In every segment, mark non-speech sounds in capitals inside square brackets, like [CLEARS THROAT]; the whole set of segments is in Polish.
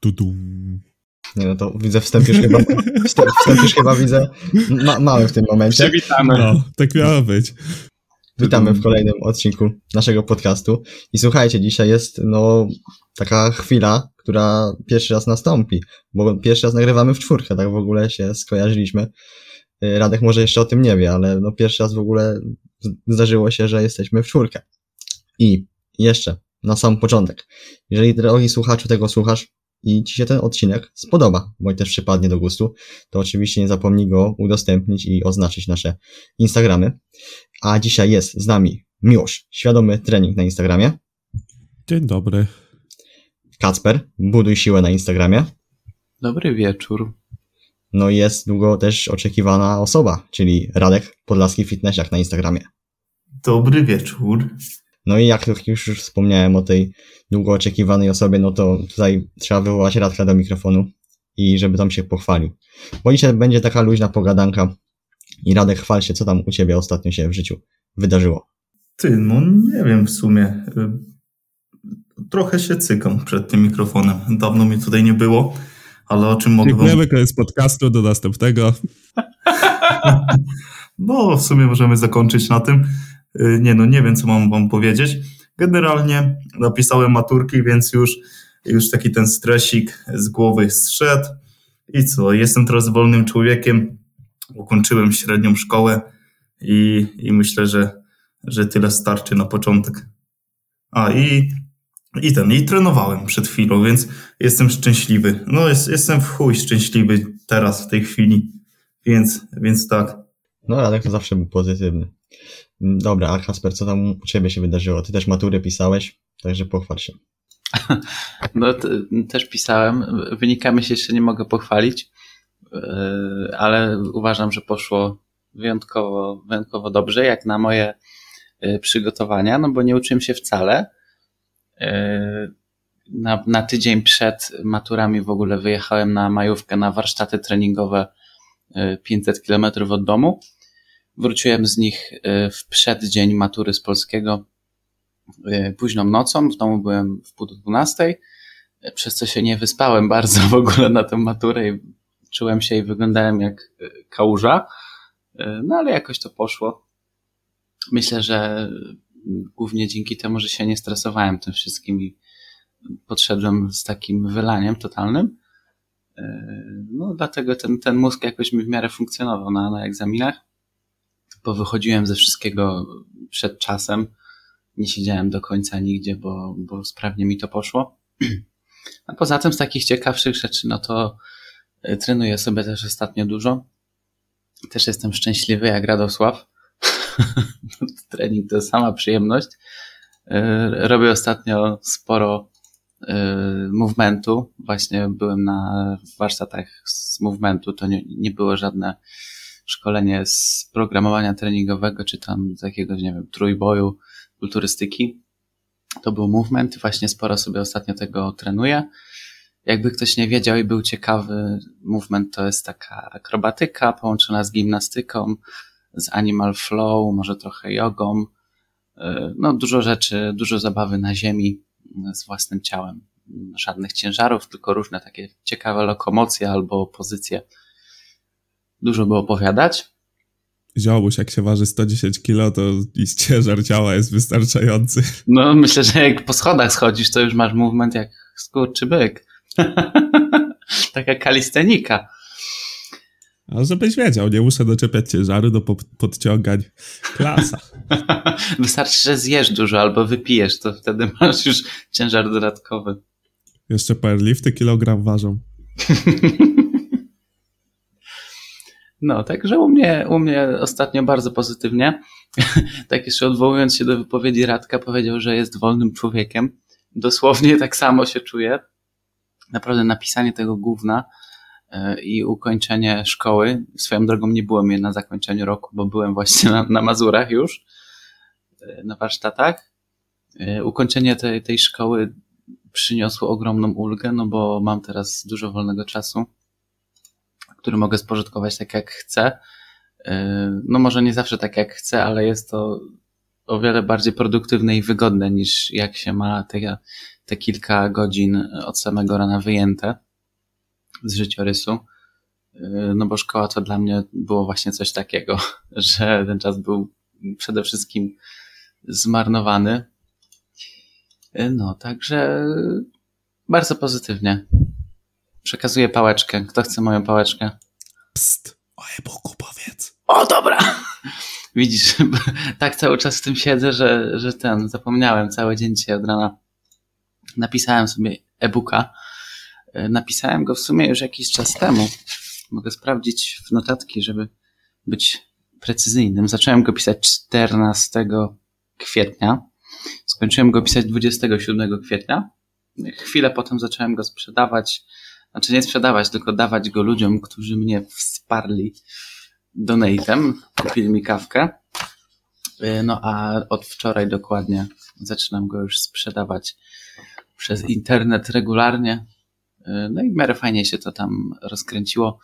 Tudum. Nie no to widzę wstęp już chyba, wstęp, wstęp już chyba widzę ma, mały w tym momencie. Przywitamy. No, tak miało być. Witamy w kolejnym odcinku naszego podcastu. I słuchajcie, dzisiaj jest no taka chwila, która pierwszy raz nastąpi, bo pierwszy raz nagrywamy w czwórkę, tak w ogóle się skojarzyliśmy. Y, Radek może jeszcze o tym nie wie, ale no pierwszy raz w ogóle zdarzyło się, że jesteśmy w czwórkę. I jeszcze, na sam początek, jeżeli drogi słuchaczu tego słuchasz i Ci się ten odcinek spodoba, bądź też przypadnie do gustu, to oczywiście nie zapomnij go udostępnić i oznaczyć nasze Instagramy. A dzisiaj jest z nami Miłosz, świadomy trening na Instagramie, Dzień dobry. Kacper, buduj siłę na Instagramie, Dobry wieczór. no i jest długo też oczekiwana osoba, czyli Radek Podlaski Fitnessiak na Instagramie. Dobry wieczór. No i jak już, już wspomniałem o tej długo oczekiwanej osobie, no to tutaj trzeba wywołać Radka do mikrofonu i żeby tam się pochwalił. Bo dzisiaj będzie taka luźna pogadanka i Radek chwal się, co tam u Ciebie ostatnio się w życiu wydarzyło. Ty, no nie wiem w sumie. Trochę się cykam przed tym mikrofonem. Dawno mnie tutaj nie było, ale o czym mogę wam... Dziękujemy, koniec podcastu, do następnego. [LAUGHS] Bo w sumie możemy zakończyć na tym. Y, Nie no, nie wiem co mam wam powiedzieć. Generalnie napisałem maturki, więc już, już taki ten stresik z głowy zszedł. I co, jestem teraz wolnym człowiekiem. Ukończyłem średnią szkołę i, i myślę, że, że tyle starczy na początek. A i, i ten, i trenowałem przed chwilą, więc jestem szczęśliwy. No, jest, jestem w chuj szczęśliwy teraz, w tej chwili. Więc, więc tak. No, Radek to zawsze był pozytywny. Dobra, a Kasper, co tam u Ciebie się wydarzyło? Ty też maturę pisałeś, także pochwal się. [LAUGHS] No, też pisałem. Wynikami się jeszcze nie mogę pochwalić, yy, ale uważam, że poszło wyjątkowo, wyjątkowo dobrze, jak na moje yy, przygotowania, no bo nie uczyłem się wcale. Yy, Na, na tydzień przed maturami w ogóle wyjechałem na majówkę na warsztaty treningowe yy, 500 km od domu. Wróciłem z nich yy, w przeddzień matury z polskiego y, późną nocą. W domu byłem w pół do dwunastej, y, przez co się nie wyspałem [LAUGHS] bardzo w ogóle na tę maturę i czułem się i wyglądałem jak kałuża. No ale jakoś to poszło. Myślę, że głównie dzięki temu, że się nie stresowałem tym wszystkim i podszedłem z takim wylaniem totalnym. No dlatego ten, ten mózg jakoś mi w miarę funkcjonował na, na egzaminach, bo wychodziłem ze wszystkiego przed czasem nie siedziałem do końca nigdzie, bo, bo sprawnie mi to poszło. A poza tym z takich ciekawszych rzeczy, no to y, trenuję sobie też ostatnio dużo. Też jestem szczęśliwy jak Radosław. [LAUGHS] Trening to sama przyjemność. Y, Robię ostatnio sporo y, movementu. Właśnie byłem na warsztatach z movementu. To nie, nie było żadne szkolenie z programowania treningowego, czy tam z jakiegoś, nie wiem, trójboju, kulturystyki. To był movement, właśnie sporo sobie ostatnio tego trenuję. Jakby ktoś nie wiedział i był ciekawy, movement to jest taka akrobatyka połączona z gimnastyką, z animal flow, może trochę jogą. Yy, No, dużo rzeczy, dużo zabawy na ziemi yy, z własnym ciałem. Żadnych ciężarów, tylko różne takie ciekawe lokomocje albo pozycje. Dużo by opowiadać. Ziomuś, jak się waży 110 kilo, to i ciężar ciała jest wystarczający. [LAUGHS] No, myślę, że jak po schodach schodzisz, to już masz movement jak skurczy byk. [LAUGHS] Taka kalistenika. A żebyś wiedział, nie muszę doczepiać ciężaru do po- podciągań. Klasa. [LAUGHS] Wystarczy, że zjesz dużo albo wypijesz, to wtedy masz już ciężar dodatkowy. Jeszcze powerlifty kilogram ważą. No, także u mnie, u mnie ostatnio bardzo pozytywnie. [LAUGHS] tak jeszcze odwołując się do wypowiedzi Radka, powiedział, że jest wolnym człowiekiem. Dosłownie tak samo się czuję. Naprawdę napisanie tego gówna e, i ukończenie szkoły. Swoją drogą nie było mnie na zakończeniu roku, bo byłem właśnie na, na Mazurach już, e, na warsztatach. E, Ukończenie tej, tej szkoły przyniosło ogromną ulgę, no bo mam teraz dużo wolnego czasu, który mogę spożytkować tak jak chcę. Yy, No może nie zawsze tak jak chcę, ale jest to o wiele bardziej produktywne i wygodne niż jak się ma te, te kilka godzin od samego rana wyjęte z życiorysu. No bo szkoła to dla mnie było właśnie coś takiego, [LAUGHS] że ten czas był przede wszystkim zmarnowany. No, także bardzo pozytywnie. Przekazuję pałeczkę. Kto chce moją pałeczkę? Psst, o e-booku powiedz. O, dobra! [LAUGHS] Widzisz, [LAUGHS] tak cały czas w tym siedzę, że, że ten, zapomniałem cały dzień dzisiaj od rana. Napisałem sobie e-booka. Napisałem go w sumie już jakiś czas temu. Mogę sprawdzić w notatki, żeby być precyzyjnym. Zacząłem go pisać 14 kwietnia. Skończyłem go pisać 27 kwietnia. Chwilę potem zacząłem go sprzedawać. Znaczy nie sprzedawać, tylko dawać go ludziom, którzy mnie wsparli donatem. Kupili mi kawkę. No a od wczoraj dokładnie zaczynam go już sprzedawać przez internet regularnie. No i w miarę fajnie się to tam rozkręciło.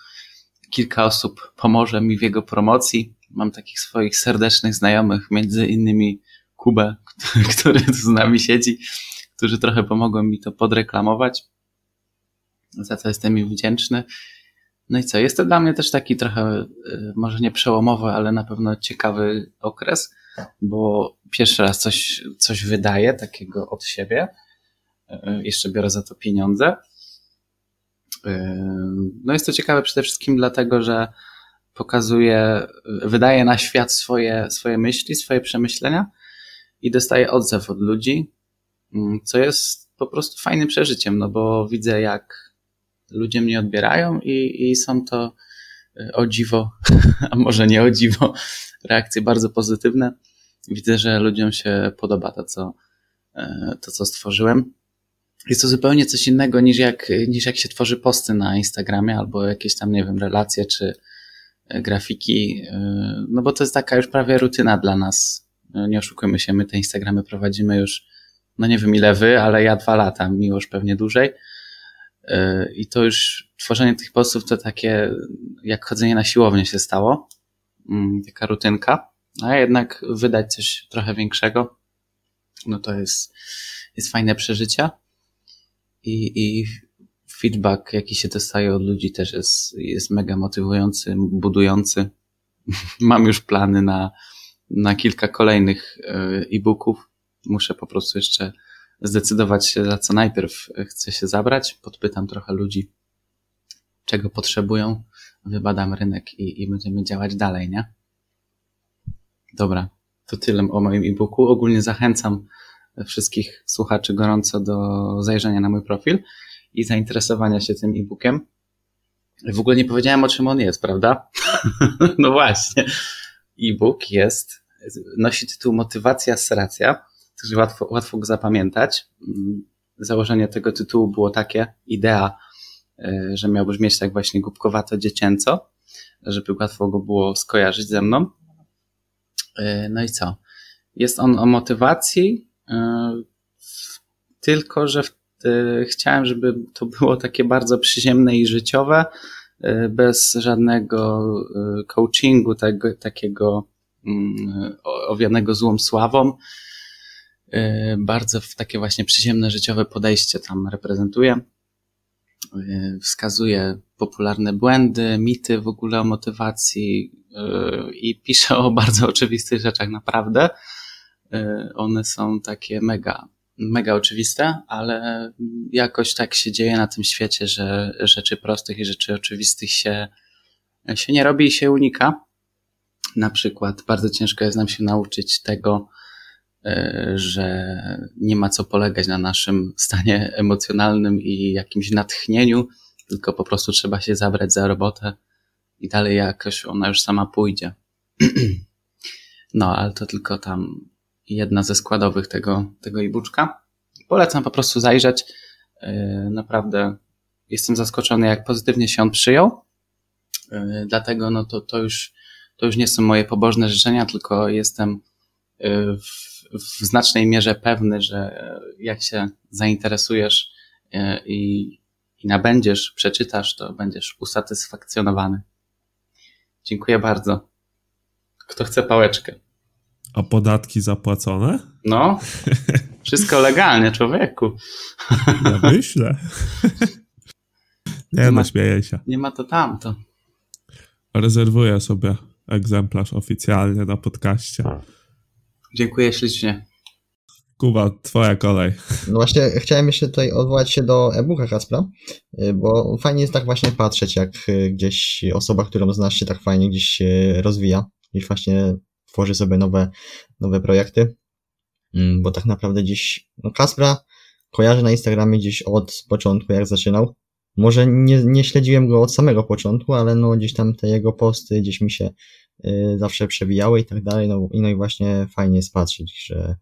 Kilka osób pomoże mi w jego promocji. Mam takich swoich serdecznych znajomych, między innymi Kubę, [LAUGHS] który tu z nami siedzi, którzy trochę pomogą mi to podreklamować. Za co jestem im wdzięczny. No i co, jest to dla mnie też taki trochę, może nie przełomowy, ale na pewno ciekawy okres, bo pierwszy raz coś, coś wydaję takiego od siebie. Jeszcze biorę za to pieniądze. No jest to ciekawe przede wszystkim dlatego, że pokazuje, wydaje na świat swoje, swoje myśli, swoje przemyślenia i dostaje odzew od ludzi, co jest po prostu fajnym przeżyciem, no bo widzę jak ludzie mnie odbierają i, i są to o dziwo, [LAUGHS] a może nie o dziwo, reakcje bardzo pozytywne. Widzę, że ludziom się podoba to, co, to, co stworzyłem. Jest to zupełnie coś innego niż jak, niż jak się tworzy posty na Instagramie albo jakieś tam, nie wiem, relacje czy grafiki, no bo to jest taka już prawie rutyna dla nas. Nie oszukujmy się, my te Instagramy prowadzimy już, no nie wiem ile wy, ale ja dwa lata, miłość pewnie dłużej. I to już tworzenie tych postów to takie jak chodzenie na siłownię się stało. Taka rutynka. A jednak wydać coś trochę większego, no to jest, jest fajne przeżycie. I, i feedback, jaki się dostaje od ludzi, też jest, jest mega motywujący, budujący. [LAUGHS] Mam już plany na, na kilka kolejnych e-booków. Muszę po prostu jeszcze zdecydować się, za co najpierw chcę się zabrać. Podpytam trochę ludzi, czego potrzebują, wybadam rynek i, i będziemy działać dalej, nie? Dobra, to tyle o moim e-booku. Ogólnie zachęcam wszystkich słuchaczy gorąco do zajrzenia na mój profil i zainteresowania się tym e-bookiem. W ogóle nie powiedziałem o czym on jest, prawda? [LAUGHS] no właśnie. E-book jest, nosi tytuł Motywacja Sracja, także łatwo, łatwo go zapamiętać. Założenie tego tytułu było takie, idea, że miał brzmieć tak właśnie głupkowato dziecięco, żeby łatwo go było skojarzyć ze mną. No i co? Jest on o motywacji, tylko że chciałem, żeby to było takie bardzo przyziemne i życiowe, bez żadnego coachingu, tego, takiego owianego złą sławą. Bardzo takie właśnie przyziemne, życiowe podejście tam reprezentuję. Wskazuje popularne błędy, mity w ogóle o motywacji i pisze o bardzo oczywistych rzeczach naprawdę. One są takie mega, mega oczywiste, ale jakoś tak się dzieje na tym świecie, że rzeczy prostych i rzeczy oczywistych się, się nie robi i się unika. Na przykład bardzo ciężko jest nam się nauczyć tego, że nie ma co polegać na naszym stanie emocjonalnym i jakimś natchnieniu, tylko po prostu trzeba się zabrać za robotę i dalej jakoś ona już sama pójdzie. [CLEARS THROAT] No, ale to tylko tam jedna ze składowych tego, tego e-booczka. Polecam po prostu zajrzeć. Naprawdę jestem zaskoczony, jak pozytywnie się on przyjął. Dlatego no to, to, już, to już nie są moje pobożne życzenia, tylko jestem w, w znacznej mierze pewny, że jak się zainteresujesz i, i nabędziesz, przeczytasz, to będziesz usatysfakcjonowany. Dziękuję bardzo. Kto chce pałeczkę? A podatki zapłacone? No, wszystko legalnie, człowieku. Ja myślę. Nie, Nie no, ma- śmieję się. Nie ma to tamto. Rezerwuję sobie egzemplarz oficjalnie na podcaście. Dziękuję ślicznie. Kuba, twoja kolej. No właśnie, chciałem jeszcze tutaj odwołać się do e-booka Kacpra, y, bo fajnie jest tak właśnie patrzeć, jak y, gdzieś osoba, którą znasz się tak fajnie gdzieś się rozwija, gdzieś właśnie tworzy sobie nowe, nowe projekty, Mm, bo tak naprawdę gdzieś, no Kacpra kojarzę na Instagramie gdzieś od początku, jak zaczynał. Może nie, nie śledziłem go od samego początku, ale no gdzieś tam te jego posty gdzieś mi się y, zawsze przewijały i tak dalej, no, i no i właśnie fajnie jest patrzeć, że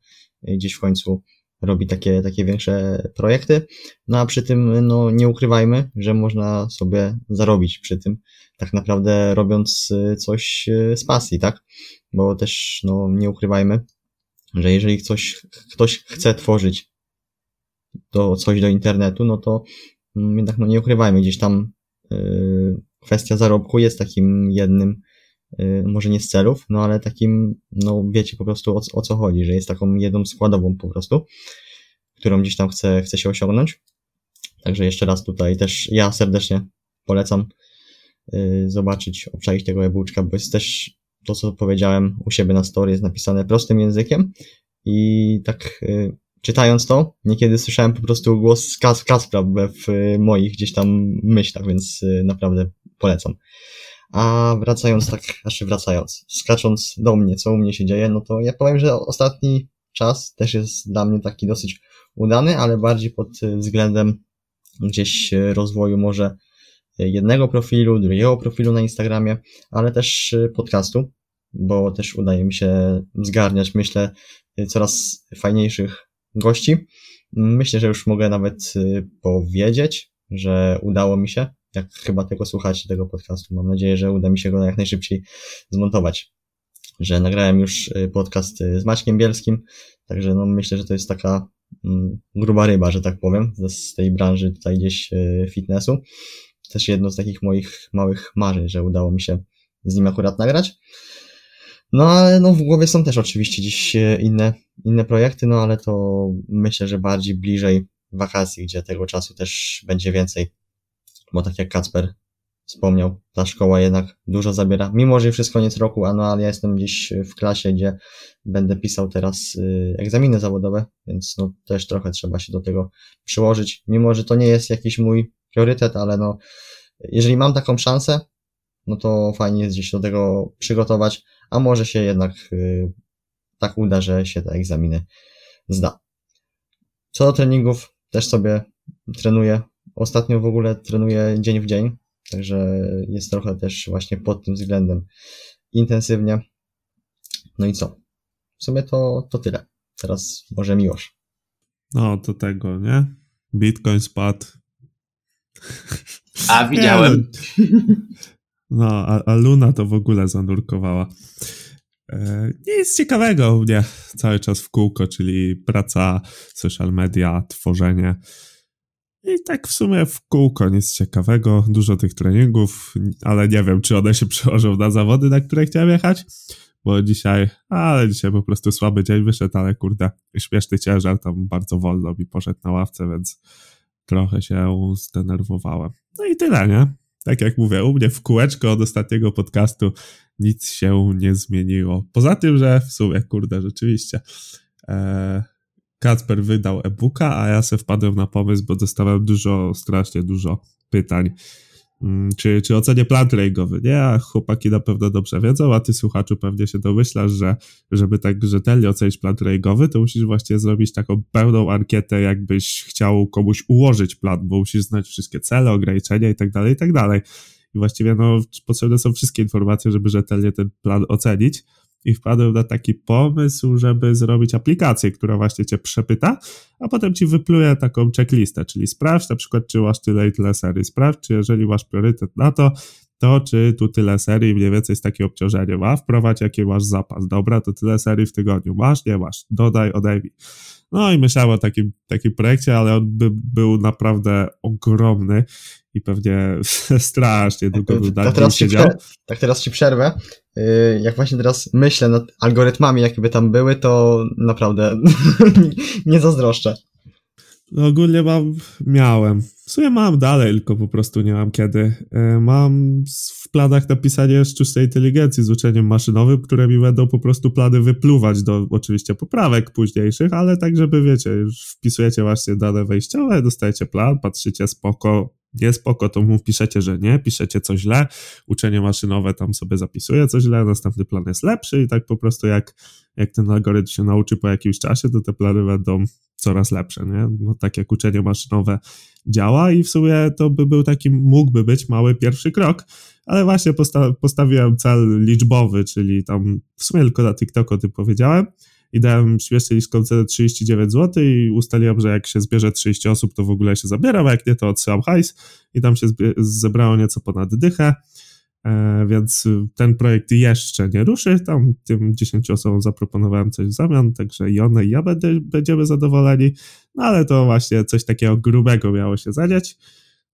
y, gdzieś w końcu robi takie, takie większe projekty. No a przy tym, no nie ukrywajmy, że można sobie zarobić przy tym, tak naprawdę robiąc y, coś y, z pasji, tak? Bo też, no nie ukrywajmy, że jeżeli coś, ktoś chce tworzyć do, coś do internetu, no to mm, jednak, no nie ukrywajmy, gdzieś tam y, kwestia zarobku jest takim jednym, y, może nie z celów, no ale takim, no wiecie po prostu o, o co chodzi, że jest taką jedną składową po prostu, którą gdzieś tam chce, chce się osiągnąć. Także jeszcze raz tutaj też ja serdecznie polecam y, zobaczyć, obczaić tego e-booczka, bo jest też to, co powiedziałem u siebie na story, jest napisane prostym językiem i tak y, czytając to, niekiedy słyszałem po prostu głos Kas Kaspra w y, moich gdzieś tam myślach, więc y, naprawdę polecam. A wracając tak, znaczy wracając, skacząc do mnie, co u mnie się dzieje, no to ja powiem, że ostatni czas też jest dla mnie taki dosyć udany, ale bardziej pod względem gdzieś rozwoju może jednego profilu, drugiego profilu na Instagramie, ale też podcastu, bo też udaje mi się zgarniać, myślę, coraz fajniejszych gości. Myślę, że już mogę nawet powiedzieć, że udało mi się, jak chyba tego słuchacie, tego podcastu. Mam nadzieję, że uda mi się go jak najszybciej zmontować. Że nagrałem już y, podcast y, z Maćkiem Bielskim, także no myślę, że to jest taka mm, gruba ryba, że tak powiem, z tej branży tutaj gdzieś y, fitnessu. Też jedno z takich moich małych marzeń, że udało mi się z nim akurat nagrać. No ale no w głowie są też oczywiście dziś inne, inne projekty, no ale to myślę, że bardziej bliżej wakacji, gdzie tego czasu też będzie więcej. Bo tak jak Kacper wspomniał, ta szkoła jednak dużo zabiera. Mimo, że już jest koniec roku, a no ale ja jestem gdzieś w klasie, gdzie będę pisał teraz y, egzaminy zawodowe, więc no też trochę trzeba się do tego przyłożyć. Mimo, że to nie jest jakiś mój priorytet, ale no jeżeli mam taką szansę, no to fajnie jest gdzieś do tego przygotować, a może się jednak y, tak uda, że się te egzaminy zda. Co do treningów, też sobie trenuję. Ostatnio w ogóle trenuję dzień w dzień, także jest trochę też właśnie pod tym względem intensywnie. No i co? W sumie to, to tyle. Teraz może Miłosz. No, to tego, nie? Bitcoin spadł. A, widziałem. [LAUGHS] No, a, a Luna to w ogóle zanurkowała. E, nic ciekawego u mnie cały czas w kółko, czyli praca, social media, tworzenie. I tak w sumie w kółko nic ciekawego, dużo tych treningów, ale nie wiem, czy one się przełożą na zawody, na które chciałem jechać, bo dzisiaj, ale dzisiaj po prostu słaby dzień wyszedł, ale kurde, śmieszny ciężar tam bardzo wolno mi poszedł na ławce, więc trochę się zdenerwowałem. No i tyle, nie? Tak jak mówię, u mnie w kółeczko od ostatniego podcastu nic się nie zmieniło. Poza tym, że w sumie, kurde, rzeczywiście, e, Kacper wydał e-booka, a ja se wpadłem na pomysł, bo dostałem dużo, strasznie dużo pytań. Mm, Czy, czy ocenię plan treningowy? Nie, a chłopaki na pewno dobrze wiedzą, a ty słuchaczu pewnie się domyślasz, że żeby tak rzetelnie ocenić plan treningowy, to musisz właśnie zrobić taką pełną ankietę, jakbyś chciał komuś ułożyć plan, bo musisz znać wszystkie cele, ograniczenia i tak dalej, i tak dalej. I właściwie no, potrzebne są wszystkie informacje, żeby rzetelnie ten plan ocenić. I wpadłem na taki pomysł, żeby zrobić aplikację, która właśnie cię przepyta, a potem ci wypluje taką checklistę, czyli sprawdź na przykład, czy masz tyle i tyle serii. Sprawdź, czy jeżeli masz priorytet na to, to czy tu tyle serii mniej więcej z takim obciążeniem ma, wprowadź jaki masz zapas. Dobra, to tyle serii w tygodniu masz, nie masz, dodaj, odejmij. No i myślałem o takim, takim projekcie, ale on by był naprawdę ogromny i pewnie [LAUGHS] strasznie długo był tak, teraz siedział. tak teraz ci przerwę. Y, jak właśnie teraz myślę nad algorytmami, jakie by tam były, to naprawdę [LAUGHS] nie zazdroszczę. No ogólnie mam, miałem. W sumie mam dalej, tylko po prostu nie mam kiedy. E, mam w planach napisanie sztucznej inteligencji z uczeniem maszynowym, które mi będą po prostu plany wypluwać do oczywiście poprawek późniejszych, ale tak, żeby wiecie, już wpisujecie właśnie dane wejściowe, dostajecie plan, patrzycie spoko, nie spoko, to mu piszecie, że nie, piszecie coś źle, uczenie maszynowe tam sobie zapisuje coś źle, następny plan jest lepszy i tak po prostu jak, jak ten algorytm się nauczy po jakimś czasie, to te plany będą coraz lepsze, nie? No, tak jak uczenie maszynowe działa i w sumie to by był taki, mógłby być mały pierwszy krok, ale właśnie posta postawiłem cel liczbowy, czyli tam w sumie tylko na TikToku o tym powiedziałem i dałem śmiesznie niską cenę 39 zł i ustaliłem, że jak się zbierze 30 osób, to w ogóle się zabieram, a jak nie, to odsyłam hajs i tam się zebrało nieco ponad dychę. E, więc ten projekt jeszcze nie ruszy. Tam tym 10 osobom zaproponowałem coś w zamian, także i one i ja będę, będziemy zadowoleni. No ale to właśnie coś takiego grubego miało się zadziać.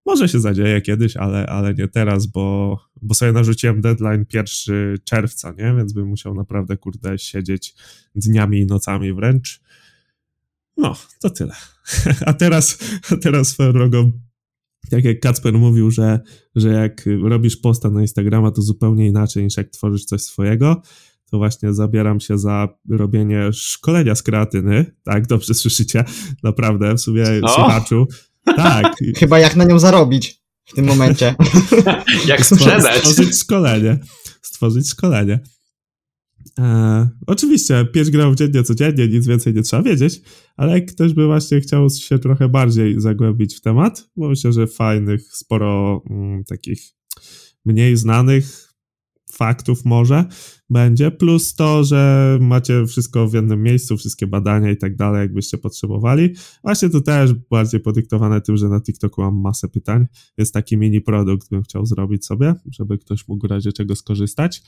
Może się zadzieje kiedyś, ale, ale nie teraz, bo, bo sobie narzuciłem deadline 1 czerwca, nie? Więc bym musiał naprawdę, kurde, siedzieć dniami i nocami wręcz. No, to tyle. [LAUGHS] A teraz, a teraz swoją drogą tak jak Kacper mówił, że, że jak robisz posta na Instagrama, to zupełnie inaczej niż jak tworzysz coś swojego, to właśnie zabieram się za robienie szkolenia z kreatyny. Tak, dobrze słyszycie, naprawdę, w sumie o. słuchaczu. Tak. Chyba jak na nią zarobić w tym momencie. [LAUGHS] jak sprzedać. Stworzyć szkolenie. Stworzyć szkolenie. E, oczywiście 5 gramów dziennie, codziennie, nic więcej nie trzeba wiedzieć, ale jak ktoś by właśnie chciał się trochę bardziej zagłębić w temat, bo myślę, że fajnych, sporo mm, takich mniej znanych faktów może będzie, plus to, że macie wszystko w jednym miejscu, wszystkie badania i tak dalej, jakbyście potrzebowali. Właśnie to też bardziej podyktowane tym, że na TikToku mam masę pytań, jest taki mini produkt bym chciał zrobić sobie, żeby ktoś mógł w razie czego skorzystać.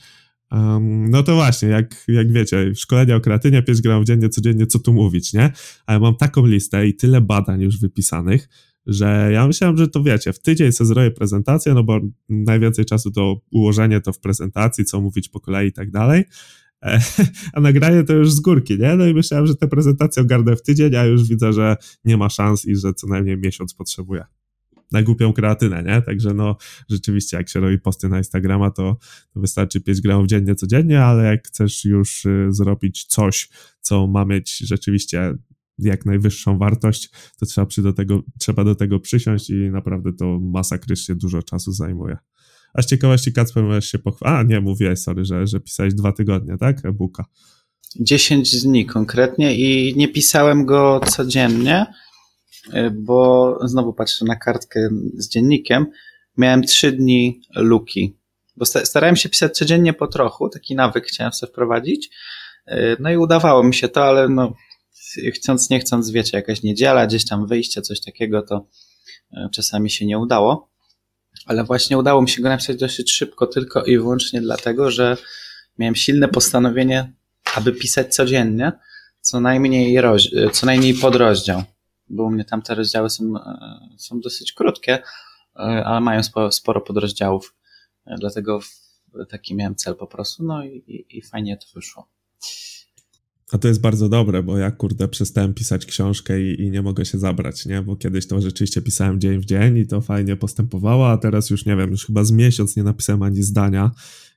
Um, no to właśnie, jak, jak wiecie, szkolenia o kreatynie, 5 gramów dziennie, codziennie, co tu mówić, nie? Ale mam taką listę i tyle badań już wypisanych, że ja myślałem, że to wiecie, w tydzień sobie zrobię prezentację, no bo najwięcej czasu to ułożenie to w prezentacji, co mówić po kolei i tak dalej, e, [LAUGHS] a nagranie to już z górki, nie? No i myślałem, że tę prezentację ogarnę w tydzień, a już widzę, że nie ma szans i że co najmniej miesiąc potrzebuję na głupią kreatynę, nie? Także no rzeczywiście, jak się robi posty na Instagrama, to, wystarczy 5 gramów dziennie, codziennie, ale jak chcesz już y, zrobić coś, co ma mieć rzeczywiście jak najwyższą wartość, to trzeba, przy do tego, trzeba do tego przysiąść i naprawdę to masakrycznie dużo czasu zajmuje. A z ciekawości, Kacper, możesz się pochwalić. A, nie, mówiłeś, sorry, że, że pisałeś dwa tygodnie, tak? E-booka. 10 dni konkretnie i nie pisałem go codziennie, E, bo znowu patrzę na kartkę z dziennikiem, miałem trzy dni luki, bo starałem się pisać codziennie po trochu, taki nawyk chciałem sobie wprowadzić, e, no i udawało mi się to, ale no chcąc nie chcąc, wiecie, jakaś niedziela, gdzieś tam wyjście, coś takiego, to e, czasami się nie udało, ale właśnie udało mi się go napisać dosyć szybko, tylko i wyłącznie dlatego, że miałem silne postanowienie, aby pisać codziennie, co najmniej, roz, co najmniej podrozdział bo u mnie tam te rozdziały są, e, są dosyć krótkie, e, ale mają sporo, sporo podrozdziałów, e, dlatego taki miałem cel po prostu, no i, i, i fajnie to wyszło. A to jest bardzo dobre, bo ja kurde przestałem pisać książkę i, i, nie mogę się zabrać, nie? Bo kiedyś to rzeczywiście pisałem dzień w dzień i to fajnie postępowało, a teraz już nie wiem, już chyba z miesiąc nie napisałem ani zdania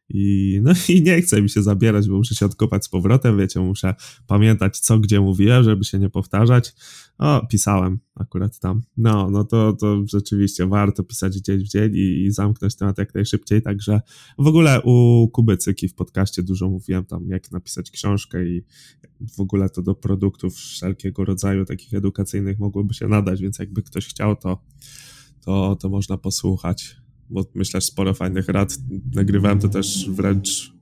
i, no [LAUGHS] i nie chce mi się zabierać, bo muszę się odkopać z powrotem, wiecie, muszę pamiętać co, gdzie mówiłem, żeby się nie powtarzać. O, pisałem akurat tam. No, no to, to rzeczywiście warto pisać dzień w dzień i, i zamknąć temat jak najszybciej, także w ogóle u Kubycyki w podcaście dużo mówiłem tam, jak napisać książkę i w ogóle to do produktów wszelkiego rodzaju takich edukacyjnych mogłoby się nadać, więc jakby ktoś chciał, to, to, to można posłuchać bo myślę, że sporo fajnych rad. Nagrywałem to też wręcz.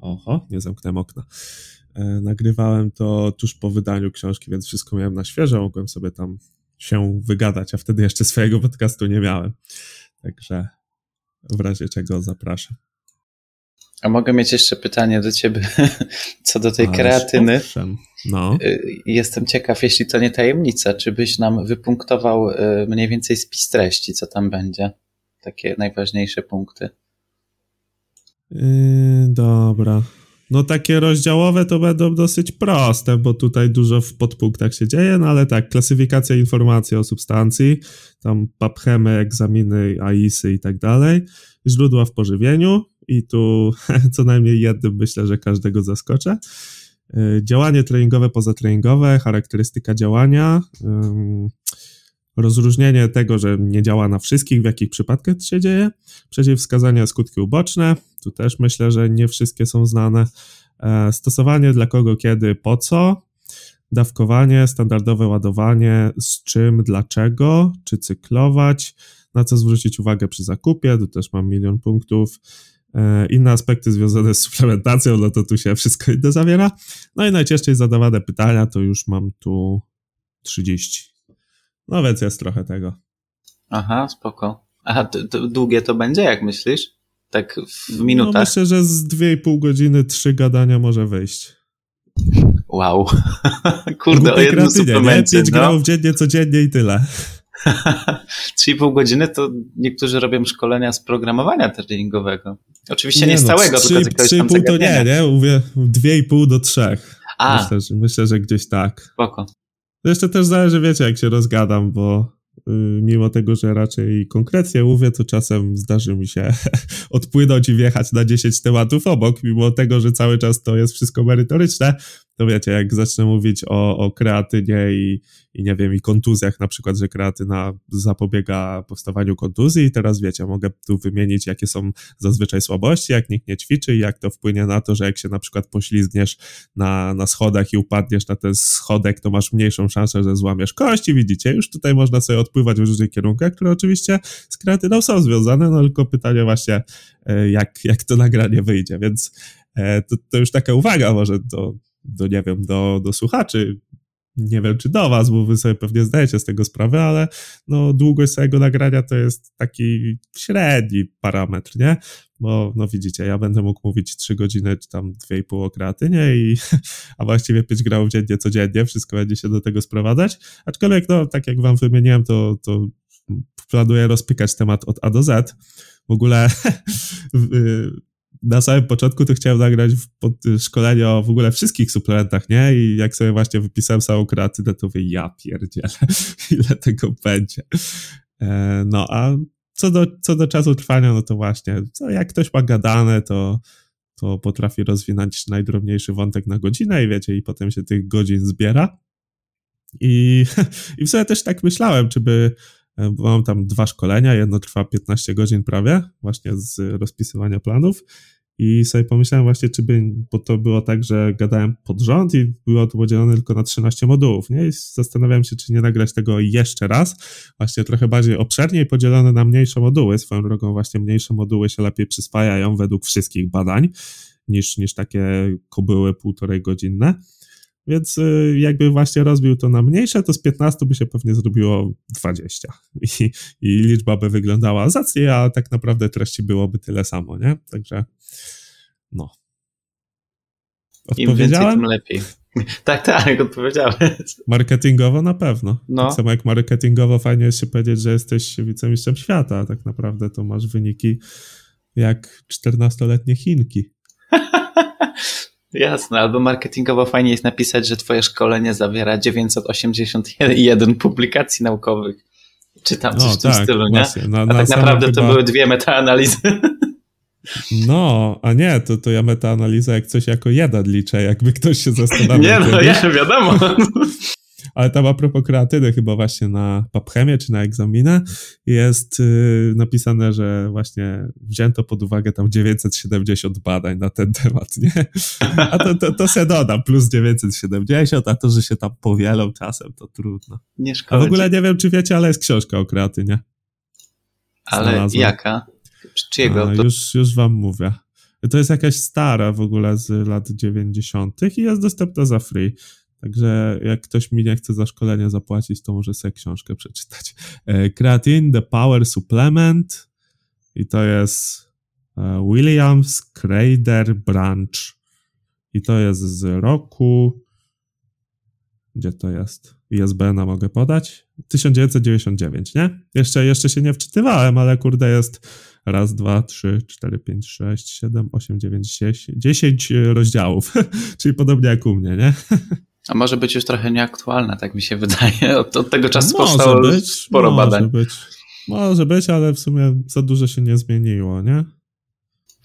Oho, nie zamknąłem okna. E, nagrywałem to tuż po wydaniu książki, więc wszystko miałem na świeżo. Mogłem sobie tam się wygadać, a wtedy jeszcze swojego podcastu nie miałem. Także w razie czego zapraszam. A mogę mieć jeszcze pytanie do ciebie [LAUGHS] co do tej Ależ kreatyny. Owszem. No. Jestem ciekaw, jeśli to nie tajemnica, czy byś nam wypunktował mniej więcej spis treści, co tam będzie? Takie najważniejsze punkty. Yy, dobra. No takie rozdziałowe to będą dosyć proste, bo tutaj dużo w podpunktach się dzieje, no ale tak, klasyfikacja informacji o substancji, tam paphemy, egzaminy, AISy i tak dalej, źródła w pożywieniu i tu [LAUGHS] co najmniej jednym myślę, że każdego zaskoczę. Yy, działanie treningowe, pozatreningowe, charakterystyka działania, rozróżnienie tego, że nie działa na wszystkich, w jakich przypadkach to się dzieje, przeciwwskazania skutki uboczne, tu też myślę, że nie wszystkie są znane, e, stosowanie dla kogo, kiedy, po co, dawkowanie, standardowe ładowanie, z czym, dlaczego, czy cyklować, na co zwrócić uwagę przy zakupie, tu też mam milion punktów, e, inne aspekty związane z suplementacją, no to tu się wszystko inne zawiera. No i najczęściej zadawane pytania, to już mam tu 30. No więc jest trochę tego. Aha, spoko. A długie to będzie, jak myślisz? Tak w minutach? No myślę, że z 2,5 godziny trzy gadania może wyjść. Wow. [LAUGHS] Kurde, o jednym suplemencie. Nie? 5 no. gramów dziennie, codziennie i tyle. [LAUGHS] 3,5 godziny to niektórzy robią szkolenia z programowania treningowego. Oczywiście nie, nie z no, całego, 3, tylko jakiegoś 3,5 to nie, nie? Mówię 2,5 do 3. A. Myślę, że, myślę, że gdzieś tak. Spoko. Jeszcze też zależy, wiecie, jak się rozgadam, bo y, mimo tego, że raczej konkretnie mówię, to czasem zdarzy mi się [LAUGHS] odpłynąć i wjechać na 10 tematów obok, mimo tego, że cały czas to jest wszystko merytoryczne, to wiecie, jak zacznę mówić o, o kreatynie i, i nie wiem, i kontuzjach na przykład, że kreatyna zapobiega powstawaniu kontuzji teraz wiecie, mogę tu wymienić, jakie są zazwyczaj słabości, jak nikt nie ćwiczy i jak to wpłynie na to, że jak się na przykład poślizgniesz na, na schodach i upadniesz na ten schodek, to masz mniejszą szansę, że złamiesz kości, widzicie, już tutaj można sobie odpływać w różnych kierunkach, które oczywiście z kreatyną są związane, no tylko pytanie właśnie, e, jak, jak to nagranie wyjdzie, więc e, to, to już taka uwaga może do do, nie wiem, do, do słuchaczy, nie wiem czy do was, bo wy sobie pewnie zdajecie z tego sprawę, ale no długość całego nagrania to jest taki średni parametr, nie? Bo no widzicie, ja będę mógł mówić 3 godziny czy tam 2,5 o kreatynie i [LAUGHS] a właściwie 5 gramów dziennie codziennie, wszystko będzie się do tego sprowadzać, aczkolwiek no tak jak wam wymieniłem, to, to planuję rozpykać temat od A do Z. W ogóle [LAUGHS] na samym początku to chciałem nagrać pod szkolenie o w ogóle wszystkich suplementach, nie? I jak sobie właśnie wypisałem całą kreatynę, to mówię, ja pierdzielę, [LAUGHS] ile tego będzie. E, no, a co do, co do czasu trwania, no to właśnie, co jak ktoś ma gadane, to, to potrafi rozwinąć najdrobniejszy wątek na godzinę i wiecie, i potem się tych godzin zbiera. I, [LAUGHS] i w sumie też tak myślałem, czy by bo mam tam dwa szkolenia, jedno trwa 15 godzin prawie, właśnie z rozpisywania planów i sobie pomyślałem właśnie, czy by, bo to było tak, że gadałem pod rząd i było to podzielone tylko na 13 modułów, nie? I zastanawiałem się, czy nie nagrać tego jeszcze raz, właśnie trochę bardziej obszernie i podzielone na mniejsze moduły. Swoją drogą właśnie mniejsze moduły się lepiej przyswajają według wszystkich badań niż, niż takie kobyły półtorej godzinne. Więc y, jakby właśnie rozbił to na mniejsze, to z 15 by się pewnie zrobiło 20. I, i liczba by wyglądała zacnie, a tak naprawdę treści byłoby tyle samo, nie? Także no. Im więcej, tym lepiej. [LAUGHS] Tak, tak, odpowiedziałem. Marketingowo na pewno. No. Tak samo jak marketingowo fajnie jest się powiedzieć, że jesteś wicemistrzem świata, a tak naprawdę to masz wyniki jak 14-letnie Chinki. [LAUGHS] Jasne, albo marketingowo fajnie jest napisać, że twoje szkolenie zawiera 981 publikacji naukowych. Czy tam coś no, w tym tak, stylu, nie? Na, na A tak naprawdę chyba... to były dwie metaanalizy. No, a nie, to, to ja metaanaliza jak coś jako jeden liczę, jakby ktoś się zastanawiał. Nie, no, ja wiadomo. Ale tam a propos kreatyny, chyba właśnie na papchemie czy na egzaminę jest yy, napisane, że właśnie wzięto pod uwagę tam 970 badań na ten temat, nie? A to, to, to se dodam, plus 970, a to, że się tam powielą czasem, to trudno. Nie szkodzi. A w ogóle nie wiem, czy wiecie, ale jest książka o kreatynie. Ale jaka? Czyjego? A, już, już wam mówię. To jest jakaś stara w ogóle z lat 90. i jest dostępna za free. Także jak ktoś mi nie chce za szkolenie zapłacić, to może sobie książkę przeczytać. E, Creatine The Power Supplement i to jest e, Williams Crader Branch i to jest z roku Gdzie to jest? ISBN-a mogę podać? 1999, nie? Jeszcze, jeszcze się nie wczytywałem, ale kurde jest raz, dwa, trzy, cztery, pięć, sześć, siedem, osiem, dziewięć, dziesięć, dziesięć rozdziałów. [LAUGHS] Czyli podobnie jak u mnie, nie? [LAUGHS] A może być już trochę nieaktualna, tak mi się wydaje. [LAUGHS] Od, od tego czasu może powstało być, sporo może badań. Być. Może być, ale w sumie za dużo się nie zmieniło, nie?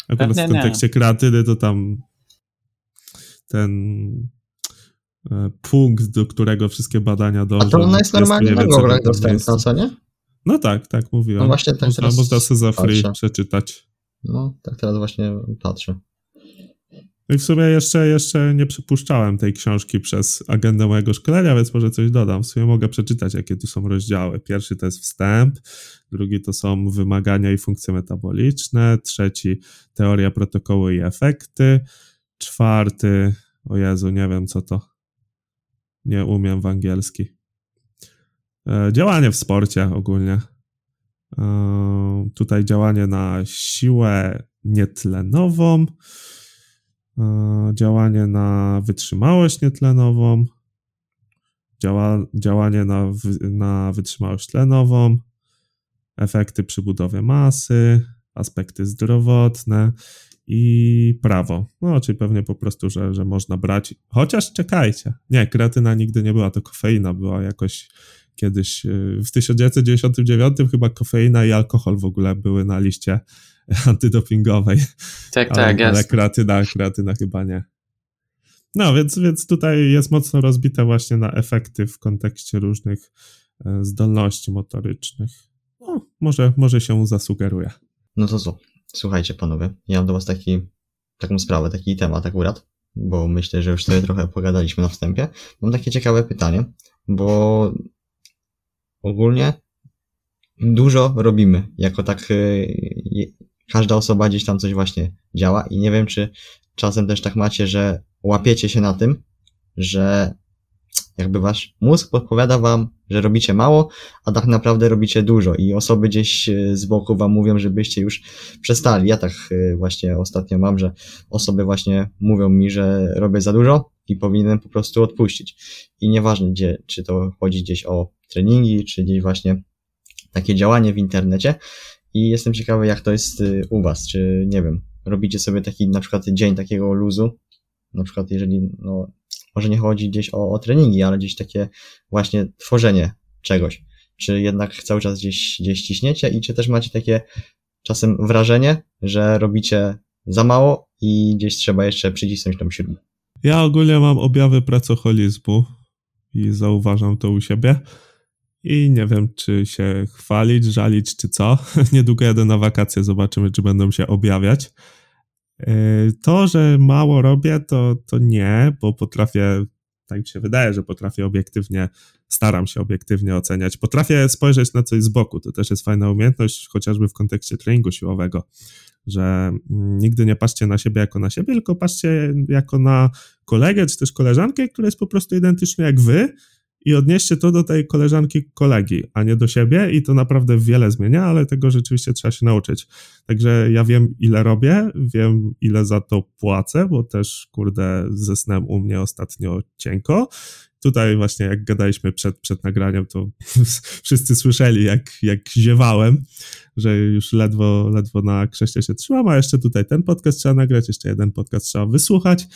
Akurat Pewnie w kontekście kreatyny to tam ten e, punkt, do którego wszystkie badania dążą. A to ona jest normalnie na tym dostępna, co nie? No tak, tak mówiłem. No właśnie tak można, teraz można sobie za free patrzę. przeczytać. No, tak teraz właśnie patrzę. No i w sumie jeszcze, jeszcze nie przypuszczałem tej książki przez agendę mojego szkolenia, więc może coś dodam. W sumie mogę przeczytać, jakie tu są rozdziały. Pierwszy to jest wstęp, drugi to są wymagania i funkcje metaboliczne, trzeci teoria protokołu i efekty, czwarty, o Jezu, nie wiem co to. Nie umiem w angielski. E, działanie w sporcie ogólnie. E, tutaj działanie na siłę nietlenową, działanie na wytrzymałość nietlenową, działa, działanie na, na wytrzymałość tlenową, efekty przy budowie masy, aspekty zdrowotne i prawo. No, czyli pewnie po prostu, że, że można brać. Chociaż czekajcie. Nie, kreatyna nigdy nie była, to kofeina była jakoś kiedyś. yy, W 1999 chyba kofeina i alkohol w ogóle były na liście [LAUGHS] antydopingowej. Tak, ale, tak, ale jasne. kreatyna, kreatyna chyba nie. No, więc, więc tutaj jest mocno rozbite właśnie na efekty w kontekście różnych e, zdolności motorycznych. No, może, może się zasugeruje. No to co? Słuchajcie, panowie, ja mam do was taki, taką sprawę, taki temat akurat, bo myślę, że już sobie trochę pogadaliśmy na wstępie. Mam takie ciekawe pytanie, bo ogólnie dużo robimy, jako tak je- każda osoba gdzieś tam coś właśnie działa i nie wiem, czy czasem też tak macie, że łapiecie się na tym, że jakby wasz mózg podpowiada wam, że robicie mało, a tak naprawdę robicie dużo i osoby gdzieś e, z boku wam mówią, żebyście już przestali. Ja tak e, właśnie ostatnio mam, że osoby właśnie mówią mi, że robię za dużo i powinienem po prostu odpuścić. I nieważne gdzie, czy to chodzi gdzieś o treningi, czy gdzieś właśnie takie działanie w internecie. I jestem ciekawy, jak to jest e, u was, czy nie wiem, robicie sobie taki na przykład dzień takiego luzu, na przykład jeżeli, no, może nie chodzi gdzieś o, o treningi, ale gdzieś takie właśnie tworzenie czegoś. Czy jednak cały czas gdzieś, gdzieś ciśniecie i czy też macie takie czasem wrażenie, że robicie za mało i gdzieś trzeba jeszcze przycisnąć tą śrubę. Ja ogólnie mam objawy pracoholizmu i zauważam to u siebie. I nie wiem, czy się chwalić, żalić, czy co. [LAUGHS] Niedługo jadę na wakacje, zobaczymy, czy będą się objawiać. Yy, To, że mało robię, to, to nie, bo potrafię, tak mi się wydaje, że potrafię obiektywnie, staram się obiektywnie oceniać. Potrafię spojrzeć na coś z boku. To też jest fajna umiejętność, chociażby w kontekście treningu siłowego, że mm, nigdy nie patrzcie na siebie jako na siebie, tylko patrzcie jako na kolegę czy też koleżankę, która jest po prostu identyczna jak wy i odnieście to do tej koleżanki, kolegi, a nie do siebie i to naprawdę wiele zmienia, ale tego rzeczywiście trzeba się nauczyć. Także ja wiem, ile robię, wiem, ile za to płacę, bo też, kurde, ze snem u mnie ostatnio cienko. Tutaj właśnie jak gadaliśmy przed, przed nagraniem, to [LAUGHS] wszyscy słyszeli, jak, jak ziewałem, że już ledwo, ledwo na krzeście się trzymam, a jeszcze tutaj ten podcast trzeba nagrać, jeszcze jeden podcast trzeba wysłuchać.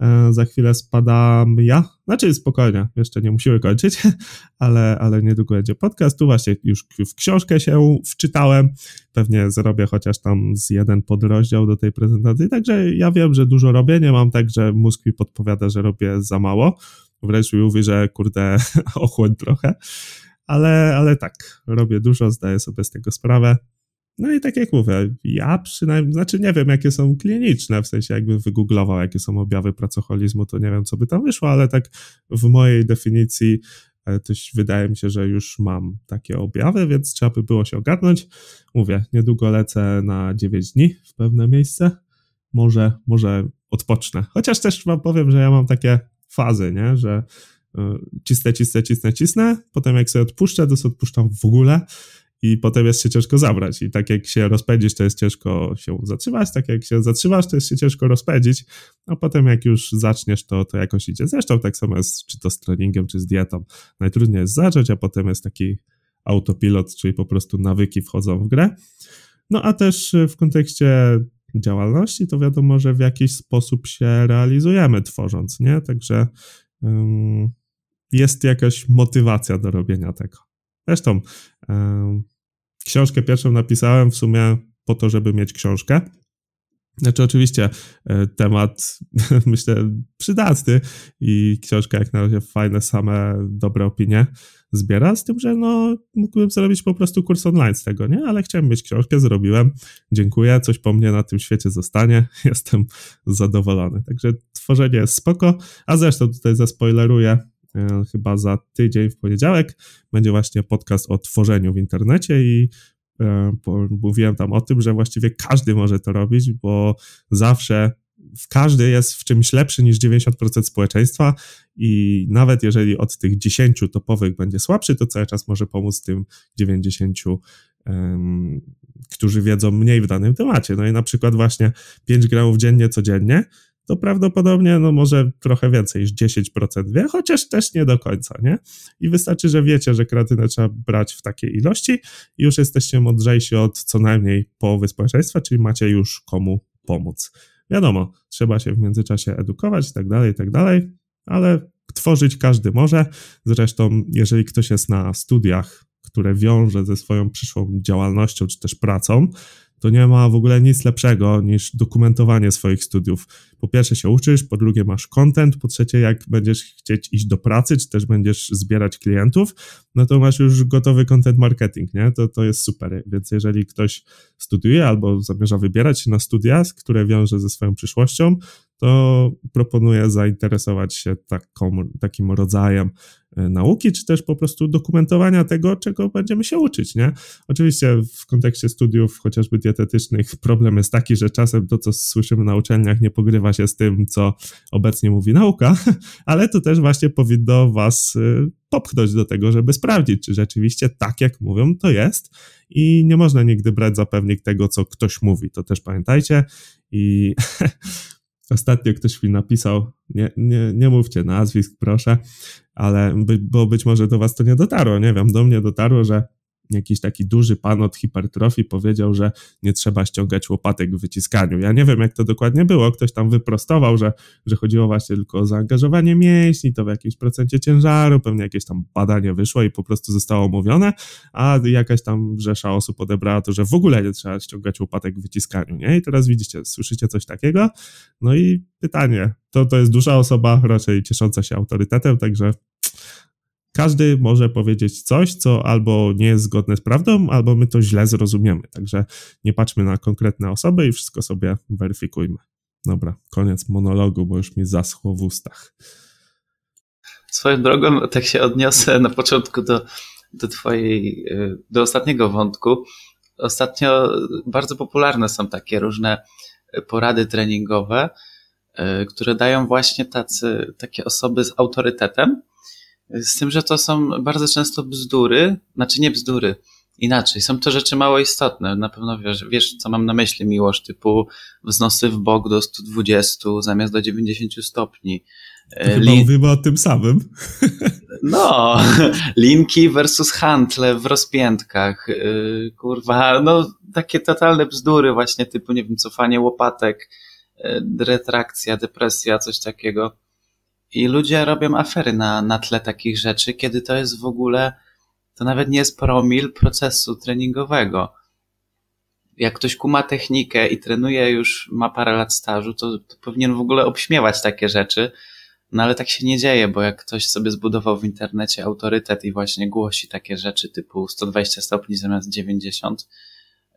E, za chwilę spadam ja, znaczy spokojnie, jeszcze nie musimy kończyć, [LAUGHS] ale, ale niedługo będzie podcast. Tu właśnie już w książkę się wczytałem, pewnie zrobię chociaż tam z jeden podrozdział do tej prezentacji, także ja wiem, że dużo robię, nie mam tak, że mózg mi podpowiada, że robię za mało, wręcz mi mówi, że kurde, [LAUGHS] ochłoń trochę, ale, ale tak, robię dużo, zdaję sobie z tego sprawę. No i tak jak mówię, ja przynajmniej, znaczy nie wiem, jakie są kliniczne, w sensie jakby wygooglował, jakie są objawy pracoholizmu, to nie wiem, co by tam wyszło, ale tak w mojej definicji e, to się- wydaje mi się, że już mam takie objawy, więc trzeba by było się ogarnąć. Mówię, niedługo lecę na 9 dni w pewne miejsce. Może, może odpocznę. Chociaż też wam powiem, że ja mam takie fazy, nie? że y, cisnę, cisnę, cisnę, cisnę, potem jak sobie odpuszczę, to sobie odpuszczam w ogóle i potem jest się ciężko zabrać. I tak jak się rozpędzisz, to jest ciężko się zatrzymać, tak jak się zatrzymasz, to jest się ciężko rozpędzić, a potem jak już zaczniesz, to, to jakoś idzie. Zresztą tak samo jest, czy to z treningiem, czy z dietą. Najtrudniej jest zacząć, a potem jest taki autopilot, czyli po prostu nawyki wchodzą w grę. No a też w kontekście działalności, to wiadomo, że w jakiś sposób się realizujemy tworząc, nie? Także um, jest jakaś motywacja do robienia tego. Zresztą um, książkę pierwszą napisałem w sumie po to, żeby mieć książkę. Znaczy, oczywiście e, temat, [LAUGHS] myślę, przydatny i książka jak na razie fajne, same dobre opinie zbiera, z tym, że no, mógłbym zrobić po prostu kurs online z tego, nie? Ale chciałem mieć książkę, zrobiłem, dziękuję, coś po mnie na tym świecie zostanie, [LAUGHS] jestem zadowolony. Także tworzenie jest spoko, a zresztą tutaj zaspoileruję, e, chyba za tydzień w poniedziałek będzie właśnie podcast o tworzeniu w internecie i mówiłem tam o tym, że właściwie każdy może to robić, bo zawsze każdy jest w czymś lepszy niż 90% społeczeństwa i nawet jeżeli od tych 10 topowych będzie słabszy, to cały czas może pomóc tym 90, um, którzy wiedzą mniej w danym temacie. No i na przykład właśnie 5 gramów dziennie codziennie, to prawdopodobnie no może trochę więcej niż 10% wie, chociaż też nie do końca, nie? I wystarczy, że wiecie, że kreatynę trzeba brać w takiej ilości i już jesteście mądrzejsi od co najmniej połowy społeczeństwa, czyli macie już komu pomóc. Wiadomo, trzeba się w międzyczasie edukować i tak dalej, i tak dalej, ale tworzyć każdy może. Zresztą, jeżeli ktoś jest na studiach, które wiąże ze swoją przyszłą działalnością czy też pracą, to nie ma w ogóle nic lepszego niż dokumentowanie swoich studiów. Po pierwsze się uczysz, po drugie masz content, po trzecie jak będziesz chcieć iść do pracy, czy też będziesz zbierać klientów, no to masz już gotowy content marketing, nie? To, to jest super. Więc jeżeli ktoś studiuje albo zamierza wybierać się na studia, które wiąże ze swoją przyszłością, to proponuję zainteresować się takim rodzajem e, nauki, czy też po prostu dokumentowania tego, czego będziemy się uczyć, nie? Oczywiście w kontekście studiów chociażby dietetycznych problem jest taki, że czasem to, co słyszymy na uczelniach nie pogrywa się z tym, co obecnie mówi nauka, [LAUGHS] ale to też właśnie powinno was e, popchnąć do tego, żeby sprawdzić, czy rzeczywiście tak, jak mówią, to jest i nie można nigdy brać za pewnik tego, co ktoś mówi, to też pamiętajcie i [LAUGHS] Ostatnio ktoś mi napisał, nie, nie, nie mówcie nazwisk, proszę, ale by, bo być może do was to nie dotarło, nie wiem, do mnie dotarło, że jakiś taki duży pan od hipertrofii powiedział, że nie trzeba ściągać łopatek w wyciskaniu. Ja nie wiem, jak to dokładnie było. Ktoś tam wyprostował, że, że chodziło właśnie tylko o zaangażowanie mięśni, to w jakimś procencie ciężaru, pewnie jakieś tam badanie wyszło i po prostu zostało omówione, a jakaś tam rzesza osób odebrała to, że w ogóle nie trzeba ściągać łopatek w wyciskaniu, nie? I teraz widzicie, słyszycie coś takiego? No i pytanie, to, to jest duża osoba, raczej ciesząca się autorytetem, także każdy może powiedzieć coś, co albo nie jest zgodne z prawdą, albo my to źle zrozumiemy. Także nie patrzmy na konkretne osoby i wszystko sobie weryfikujmy. Dobra, koniec monologu, bo już mi zaschło w ustach. Swoją drogą, tak się odniosę na początku do, do twojej, y, do ostatniego wątku. Ostatnio bardzo popularne są takie różne porady treningowe, y, które dają właśnie tacy, takie osoby z autorytetem, z tym, że to są bardzo często bzdury, znaczy nie bzdury, inaczej. Są to rzeczy mało istotne. Na pewno wiesz, wiesz co mam na myśli, miłość, typu wznosy w bok do 120 zamiast do 90 stopni. To chyba Lin... mówimy o tym samym. [LAUGHS] No, [LAUGHS] linki versus handle w rozpiętkach. Yy, kurwa, no takie totalne bzdury właśnie typu, nie wiem, cofanie łopatek, yy, retrakcja, depresja, coś takiego. I ludzie robią afery na, na tle takich rzeczy, kiedy to jest w ogóle, to nawet nie jest promil procesu treningowego. Jak ktoś kuma technikę i trenuje już, ma parę lat stażu, to, to powinien w ogóle obśmiewać takie rzeczy. No ale tak się nie dzieje, bo jak ktoś sobie zbudował w internecie autorytet i właśnie głosi takie rzeczy typu 120 stopni zamiast 90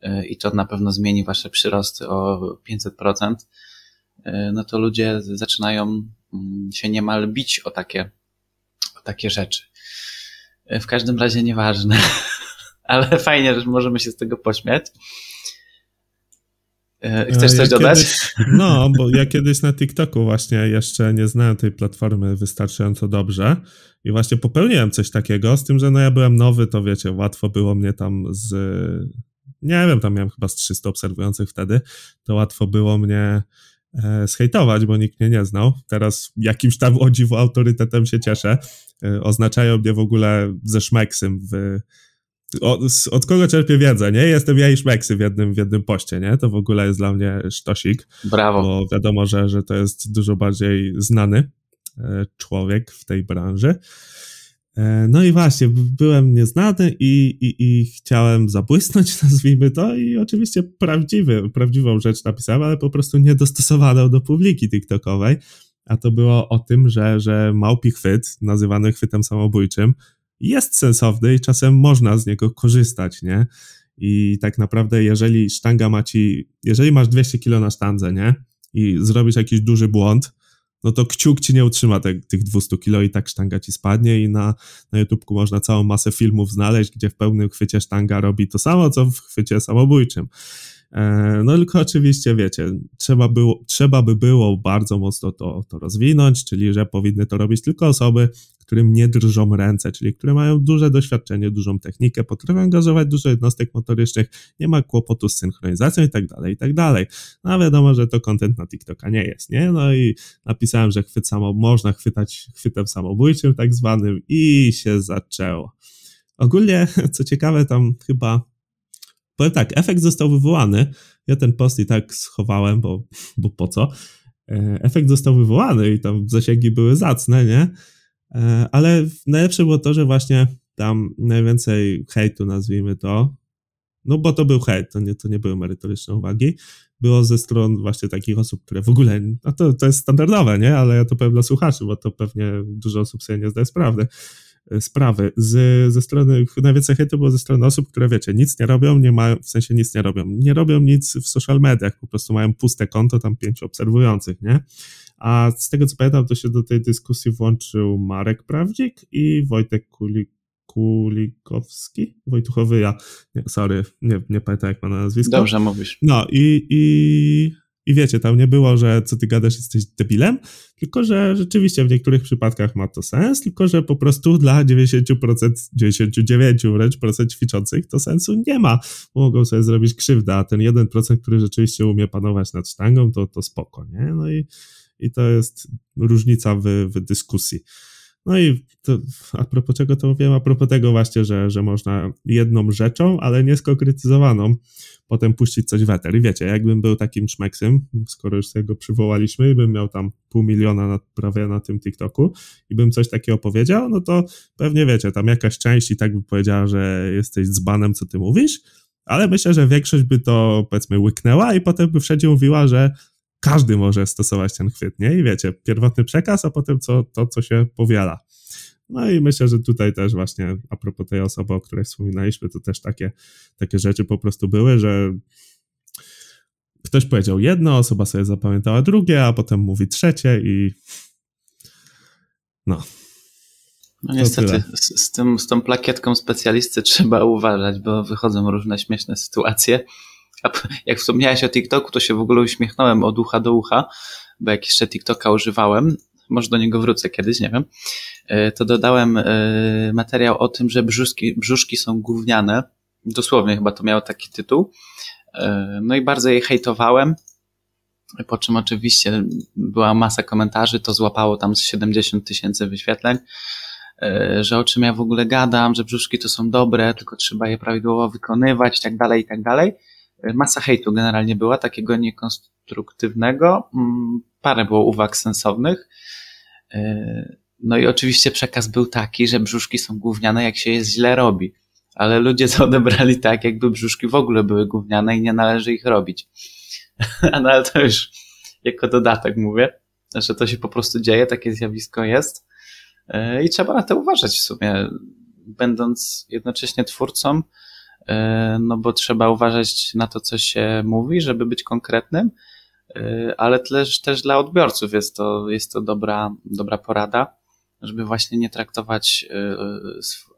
y, i to na pewno zmieni wasze przyrosty o 500%, y, no to ludzie zaczynają się niemal bić o takie, o takie rzeczy. W każdym razie nieważne, [LAUGHS] ale fajnie, że możemy się z tego pośmiać. E, chcesz coś ja dodać? Kiedyś, no, bo ja kiedyś na TikToku właśnie jeszcze nie znałem tej platformy wystarczająco dobrze i właśnie popełniłem coś takiego, z tym, że no ja byłem nowy, to wiecie, łatwo było mnie tam z, nie wiem, tam miałem chyba z 300 obserwujących wtedy, to łatwo było mnie e, zhejtować, bo nikt mnie nie znał. Teraz jakimś tam o dziwo autorytetem się cieszę. E, oznaczają mnie w ogóle ze szmeksym w od, od kogo czerpię wiedzę, nie? Jestem ja i Szmeksy w jednym, w jednym poście, nie? To w ogóle jest dla mnie sztosik. Brawo. Bo wiadomo, że, że to jest dużo bardziej znany e, człowiek w tej branży. E, no i właśnie, byłem nieznany i, i, i chciałem zabłysnąć, [LAUGHS] nazwijmy to, i oczywiście prawdziwy, prawdziwą rzecz napisałem, ale po prostu niedostosowaną do publiki TikTokowej. A to było o tym, że, że małpi chwyt, nazywany chwytem samobójczym, jest sensowny i czasem można z niego korzystać, nie? I tak naprawdę, jeżeli sztanga ma ci, jeżeli masz 200 kilo na sztandze, nie? I zrobisz jakiś duży błąd, no to kciuk ci nie utrzyma te, tych 200 kilo i tak sztanga ci spadnie i na, na YouTubeku można całą masę filmów znaleźć, gdzie w pełnym chwycie sztanga robi to samo, co w chwycie samobójczym. E, no tylko oczywiście, wiecie, trzeba, było, trzeba by było bardzo mocno to, to rozwinąć, czyli że powinny to robić tylko osoby, którym nie drżą ręce, czyli które mają duże doświadczenie, dużą technikę, potrafią angażować dużo jednostek motorycznych, nie ma kłopotu z synchronizacją i tak dalej, i tak dalej. No wiadomo, że to kontent na TikToka nie jest, nie? No i napisałem, że chwyt samo, można chwytać chwytem samobójczym tak zwanym i się zaczęło. Ogólnie, co ciekawe, tam chyba powiem tak, efekt został wywołany. Ja ten post i tak schowałem, bo, bo po co? E, efekt został wywołany i tam zasięgi były zacne, nie? E, ale najlepsze było to, że właśnie tam najwięcej hejtu, nazwijmy to, no bo to był hejt, to nie, to nie były merytoryczne uwagi, było ze stron właśnie takich osób, które w ogóle, no to, to jest standardowe, nie? Ale ja to powiem dla słuchaczy, bo to pewnie dużo osób sobie nie zdaje sprawy, sprawy. Z, ze strony, najwięcej hejtu było ze strony osób, które wiecie, nic nie robią, nie mają, w sensie nic nie robią, nie robią nic w social mediach, po prostu mają puste konto, tam pięciu obserwujących, nie? A z tego co pamiętam, to się do tej dyskusji włączył Marek Prawdzik i Wojtek Kulik. Kulikowski? Wojtuchowy ja. Nie, sorry, nie, nie pamiętam jak ma na nazwisko. Dobrze mówisz. No i, i, i wiecie, tam nie było, że co ty gadasz, jesteś debilem, tylko że rzeczywiście w niektórych przypadkach ma to sens, tylko że po prostu dla 90%, 99 wręcz procent ćwiczących to sensu nie ma. Mogą sobie zrobić krzywdę, a ten 1%, który rzeczywiście umie panować nad sztangą, to, to spoko, nie? No i i to jest różnica w, w dyskusji. No i to, a propos czego to mówiłem? A propos tego właśnie, że, że można jedną rzeczą, ale nieskonkretyzowaną, potem puścić coś w eter. I wiecie, jakbym był takim szmeksym, skoro już sobie go przywołaliśmy i bym miał tam pół miliona na, prawie na tym TikToku i bym coś takiego powiedział, no to pewnie wiecie, tam jakaś część i tak by powiedziała, że jesteś dzbanem, co ty mówisz, ale myślę, że większość by to powiedzmy łyknęła i potem by wszędzie mówiła, że każdy może stosować ten chwyt, nie? I wiecie, pierwotny przekaz, a potem co, to, co się powiela. No i myślę, że tutaj też właśnie a propos tej osoby, o której wspominaliśmy, to też takie, takie rzeczy po prostu były, że ktoś powiedział jedno, osoba sobie zapamiętała drugie, a potem mówi trzecie i no. No niestety, z, z, tym, z tą plakietką specjalisty [LAUGHS] trzeba uważać, bo wychodzą różne śmieszne sytuacje. A jak wspomniałeś o TikToku, to się w ogóle uśmiechnąłem od ucha do ucha, bo jak jeszcze TikToka używałem, może do niego wrócę kiedyś, nie wiem, e, to dodałem e, materiał o tym, że brzuszki, brzuszki są gówniane. Dosłownie chyba to miało taki tytuł. E, no i bardzo je hejtowałem. Po czym oczywiście była masa komentarzy, to złapało tam z 70 tysięcy wyświetleń, że o czym ja w ogóle gadam, że brzuszki to są dobre, tylko trzeba je prawidłowo wykonywać i tak dalej, i tak dalej masa hejtu generalnie była, takiego niekonstruktywnego. Mm, parę było uwag sensownych. E, no i oczywiście przekaz był taki, że brzuszki są gówniane, jak się je źle robi. Ale ludzie to odebrali tak, jakby brzuszki w ogóle były gówniane i nie należy ich robić. [LAUGHS] no ale to już jako dodatek mówię, że to się po prostu dzieje, takie zjawisko jest. E, I trzeba na to uważać w sumie, będąc jednocześnie twórcą, no bo trzeba uważać na to, co się mówi, żeby być konkretnym, e, ale też, też dla odbiorców jest to, jest to dobra, dobra porada, żeby właśnie nie traktować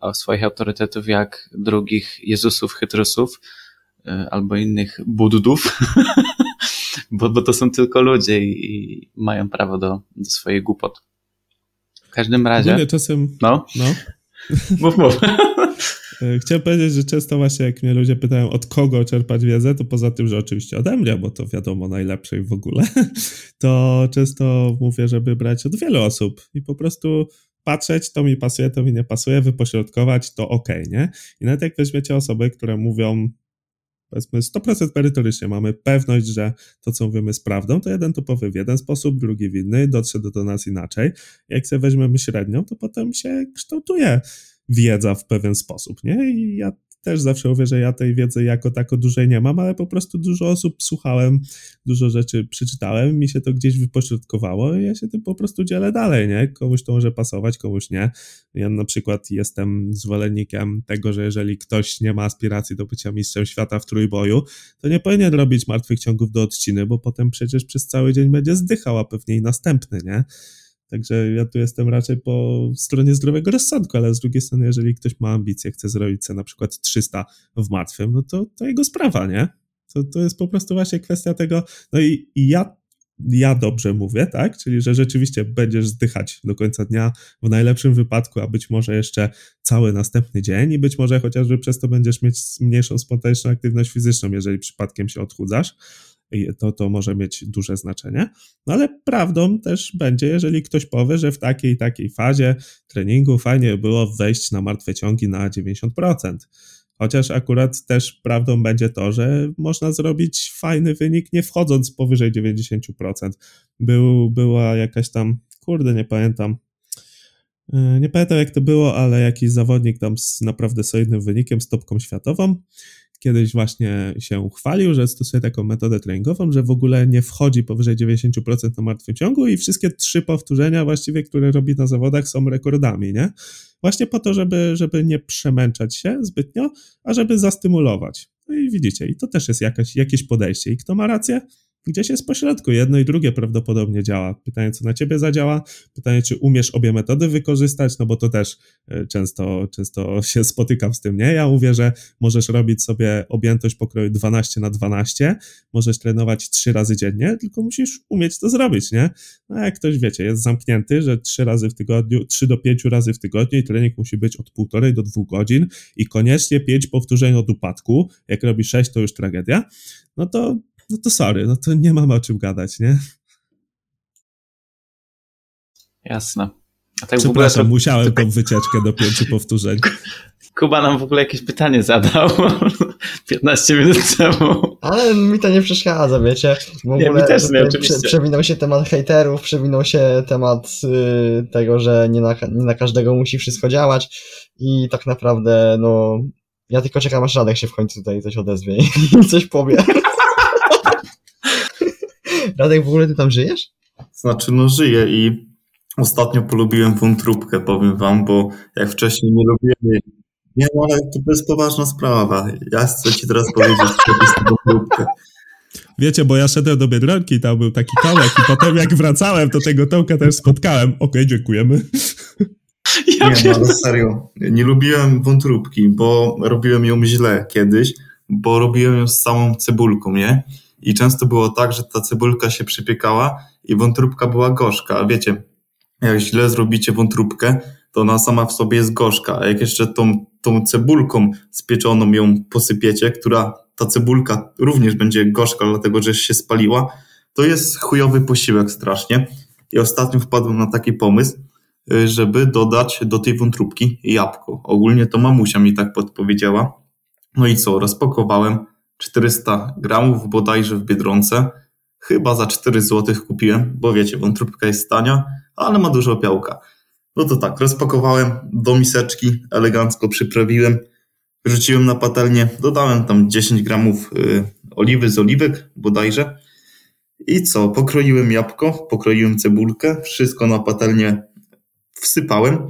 e, swoich autorytetów jak drugich Jezusów, Chytrusów albo innych Buddów, [LAUGHS] bo, bo to są tylko ludzie i, i mają prawo do, do swojej głupot. W każdym razie... Czasem... No? No. Mów, mów. E, chciałem powiedzieć, że często właśnie jak mnie ludzie pytają od kogo czerpać wiedzę, to poza tym, że oczywiście ode mnie, bo to wiadomo najlepszej w ogóle, [LAUGHS] to często mówię, żeby brać od wielu osób i po prostu patrzeć, to mi pasuje, to mi nie pasuje, wypośrodkować, to ok, nie? I nawet jak weźmiecie osoby, które mówią powiedzmy 100% merytorycznie, mamy pewność, że to, co mówimy, jest prawdą, to jeden to powie w jeden sposób, drugi w inny, dotrze do, do nas inaczej. Jak sobie weźmiemy średnią, to potem się kształtuje wiedza w pewien sposób, nie? I ja też zawsze mówię, że ja tej wiedzy jako tako dużej nie mam, ale po prostu dużo osób słuchałem, dużo rzeczy przeczytałem, mi się to gdzieś wypośrodkowało i ja się tym po prostu dzielę dalej, nie? Komuś to może pasować, komuś nie. Ja na przykład jestem zwolennikiem tego, że jeżeli ktoś nie ma aspiracji do bycia mistrzem świata w trójboju, to nie powinien robić martwych ciągów do odciny, bo potem przecież przez cały dzień będzie zdychał, a pewnie i następny, nie? Także ja tu jestem raczej po stronie zdrowego rozsądku, ale z drugiej strony, jeżeli ktoś ma ambicje, chce zrobić sobie na przykład 300 w martwym, no to, to jego sprawa, nie? To, to jest po prostu właśnie kwestia tego, no i, i ja ja dobrze mówię, tak? Czyli, że rzeczywiście będziesz zdychać do końca dnia w najlepszym wypadku, a być może jeszcze cały następny dzień i być może chociażby przez to będziesz mieć mniejszą spontaniczną aktywność fizyczną, jeżeli przypadkiem się odchudzasz to, to może mieć duże znaczenie. No ale prawdą też będzie, jeżeli ktoś powie, że w takiej takiej fazie treningu fajnie było wejść na martwe ciągi na 90%. Chociaż akurat też prawdą będzie to, że można zrobić fajny wynik nie wchodząc powyżej 90%. Był, była jakaś tam, kurde, nie pamiętam, e, nie pamiętam jak to było, ale jakiś zawodnik tam z naprawdę solidnym wynikiem, stopką światową, kiedyś właśnie się chwalił, że stosuje taką metodę treningową, że w ogóle nie wchodzi powyżej 90% na martwym ciągu i wszystkie trzy powtórzenia właściwie, które robi na zawodach są rekordami, nie? Właśnie po to, żeby, żeby nie przemęczać się zbytnio, a żeby zastymulować. No i widzicie, i to też jest jakaś, jakieś podejście. I kto ma rację? Gdzieś jest pośrodku. Jedno i drugie prawdopodobnie działa. Pytanie, co na ciebie zadziała, pytanie, czy umiesz obie metody wykorzystać, no bo to też e, często, często [LAUGHS] się spotykam z tym, nie? Ja mówię, że możesz robić sobie objętość pokroju 12 na 12, możesz trenować trzy razy dziennie, tylko musisz umieć to zrobić, nie? No jak ktoś, wiecie, jest zamknięty, że trzy razy w tygodniu, trzy do pięciu razy w tygodniu i trening musi być od półtorej do dwóch godzin i koniecznie pięć powtórzeń od upadku, jak robi sześć, to już tragedia, no to no to sorry, no to nie mamy o czym gadać, nie? Jasne. A tak Przepraszam, to... musiałem tą wycieczkę do pięciu powtórzeń. [LAUGHS] Kuba nam w ogóle jakieś pytanie zadał [LAUGHS] 15 minut temu. Ale mi to nie przeszkadza, wiecie. W ogóle nie, mi też nie, oczywiście. Przewinął się temat hejterów, przewinął się temat y, tego, że nie na, nie na każdego musi wszystko działać i tak naprawdę, no, ja tylko czekam aż Radek się w końcu tutaj coś odezwie i [LAUGHS] coś powie. Radek, w ogóle ty tam żyjesz? Znaczy, no żyję i ostatnio polubiłem wątróbkę, powiem wam, bo jak wcześniej nie lubiłem jej. Nie, no ale to jest poważna sprawa. Ja chcę ci teraz powiedzieć, co to jest wątróbkę. Wiecie, bo ja szedłem do Biedronki, tam był taki tomek i potem jak wracałem, to tego Tomka też spotkałem. Okej, okay, dziękujemy. Ja nie, no ale serio. Nie lubiłem wątróbki, bo robiłem ją źle kiedyś, bo robiłem ją z samą cebulką, nie? I często było tak, że ta cebulka się przypiekała i wątróbka była gorzka. A wiecie, jak źle zrobicie wątróbkę, to ona sama w sobie jest gorzka, a jak jeszcze tą, tą cebulką spieczoną ją posypiecie, która ta cebulka również będzie gorzka, dlatego że się spaliła, to jest chujowy posiłek strasznie. I ostatnio wpadłem na taki pomysł, y, żeby dodać do tej wątróbki jabłko. Ogólnie to mamusia mi tak podpowiedziała. No i co, rozpakowałem, 400 gramów bodajże w Biedronce. Chyba za 4 zł kupiłem, bo wiecie, wątróbka jest tania, ale ma dużo białka. No to tak, rozpakowałem do miseczki, elegancko przyprawiłem, wrzuciłem na patelnię, dodałem tam 10 gramów y, oliwy z oliwek bodajże. I co, pokroiłem jabłko, pokroiłem cebulkę, wszystko na patelnię wsypałem.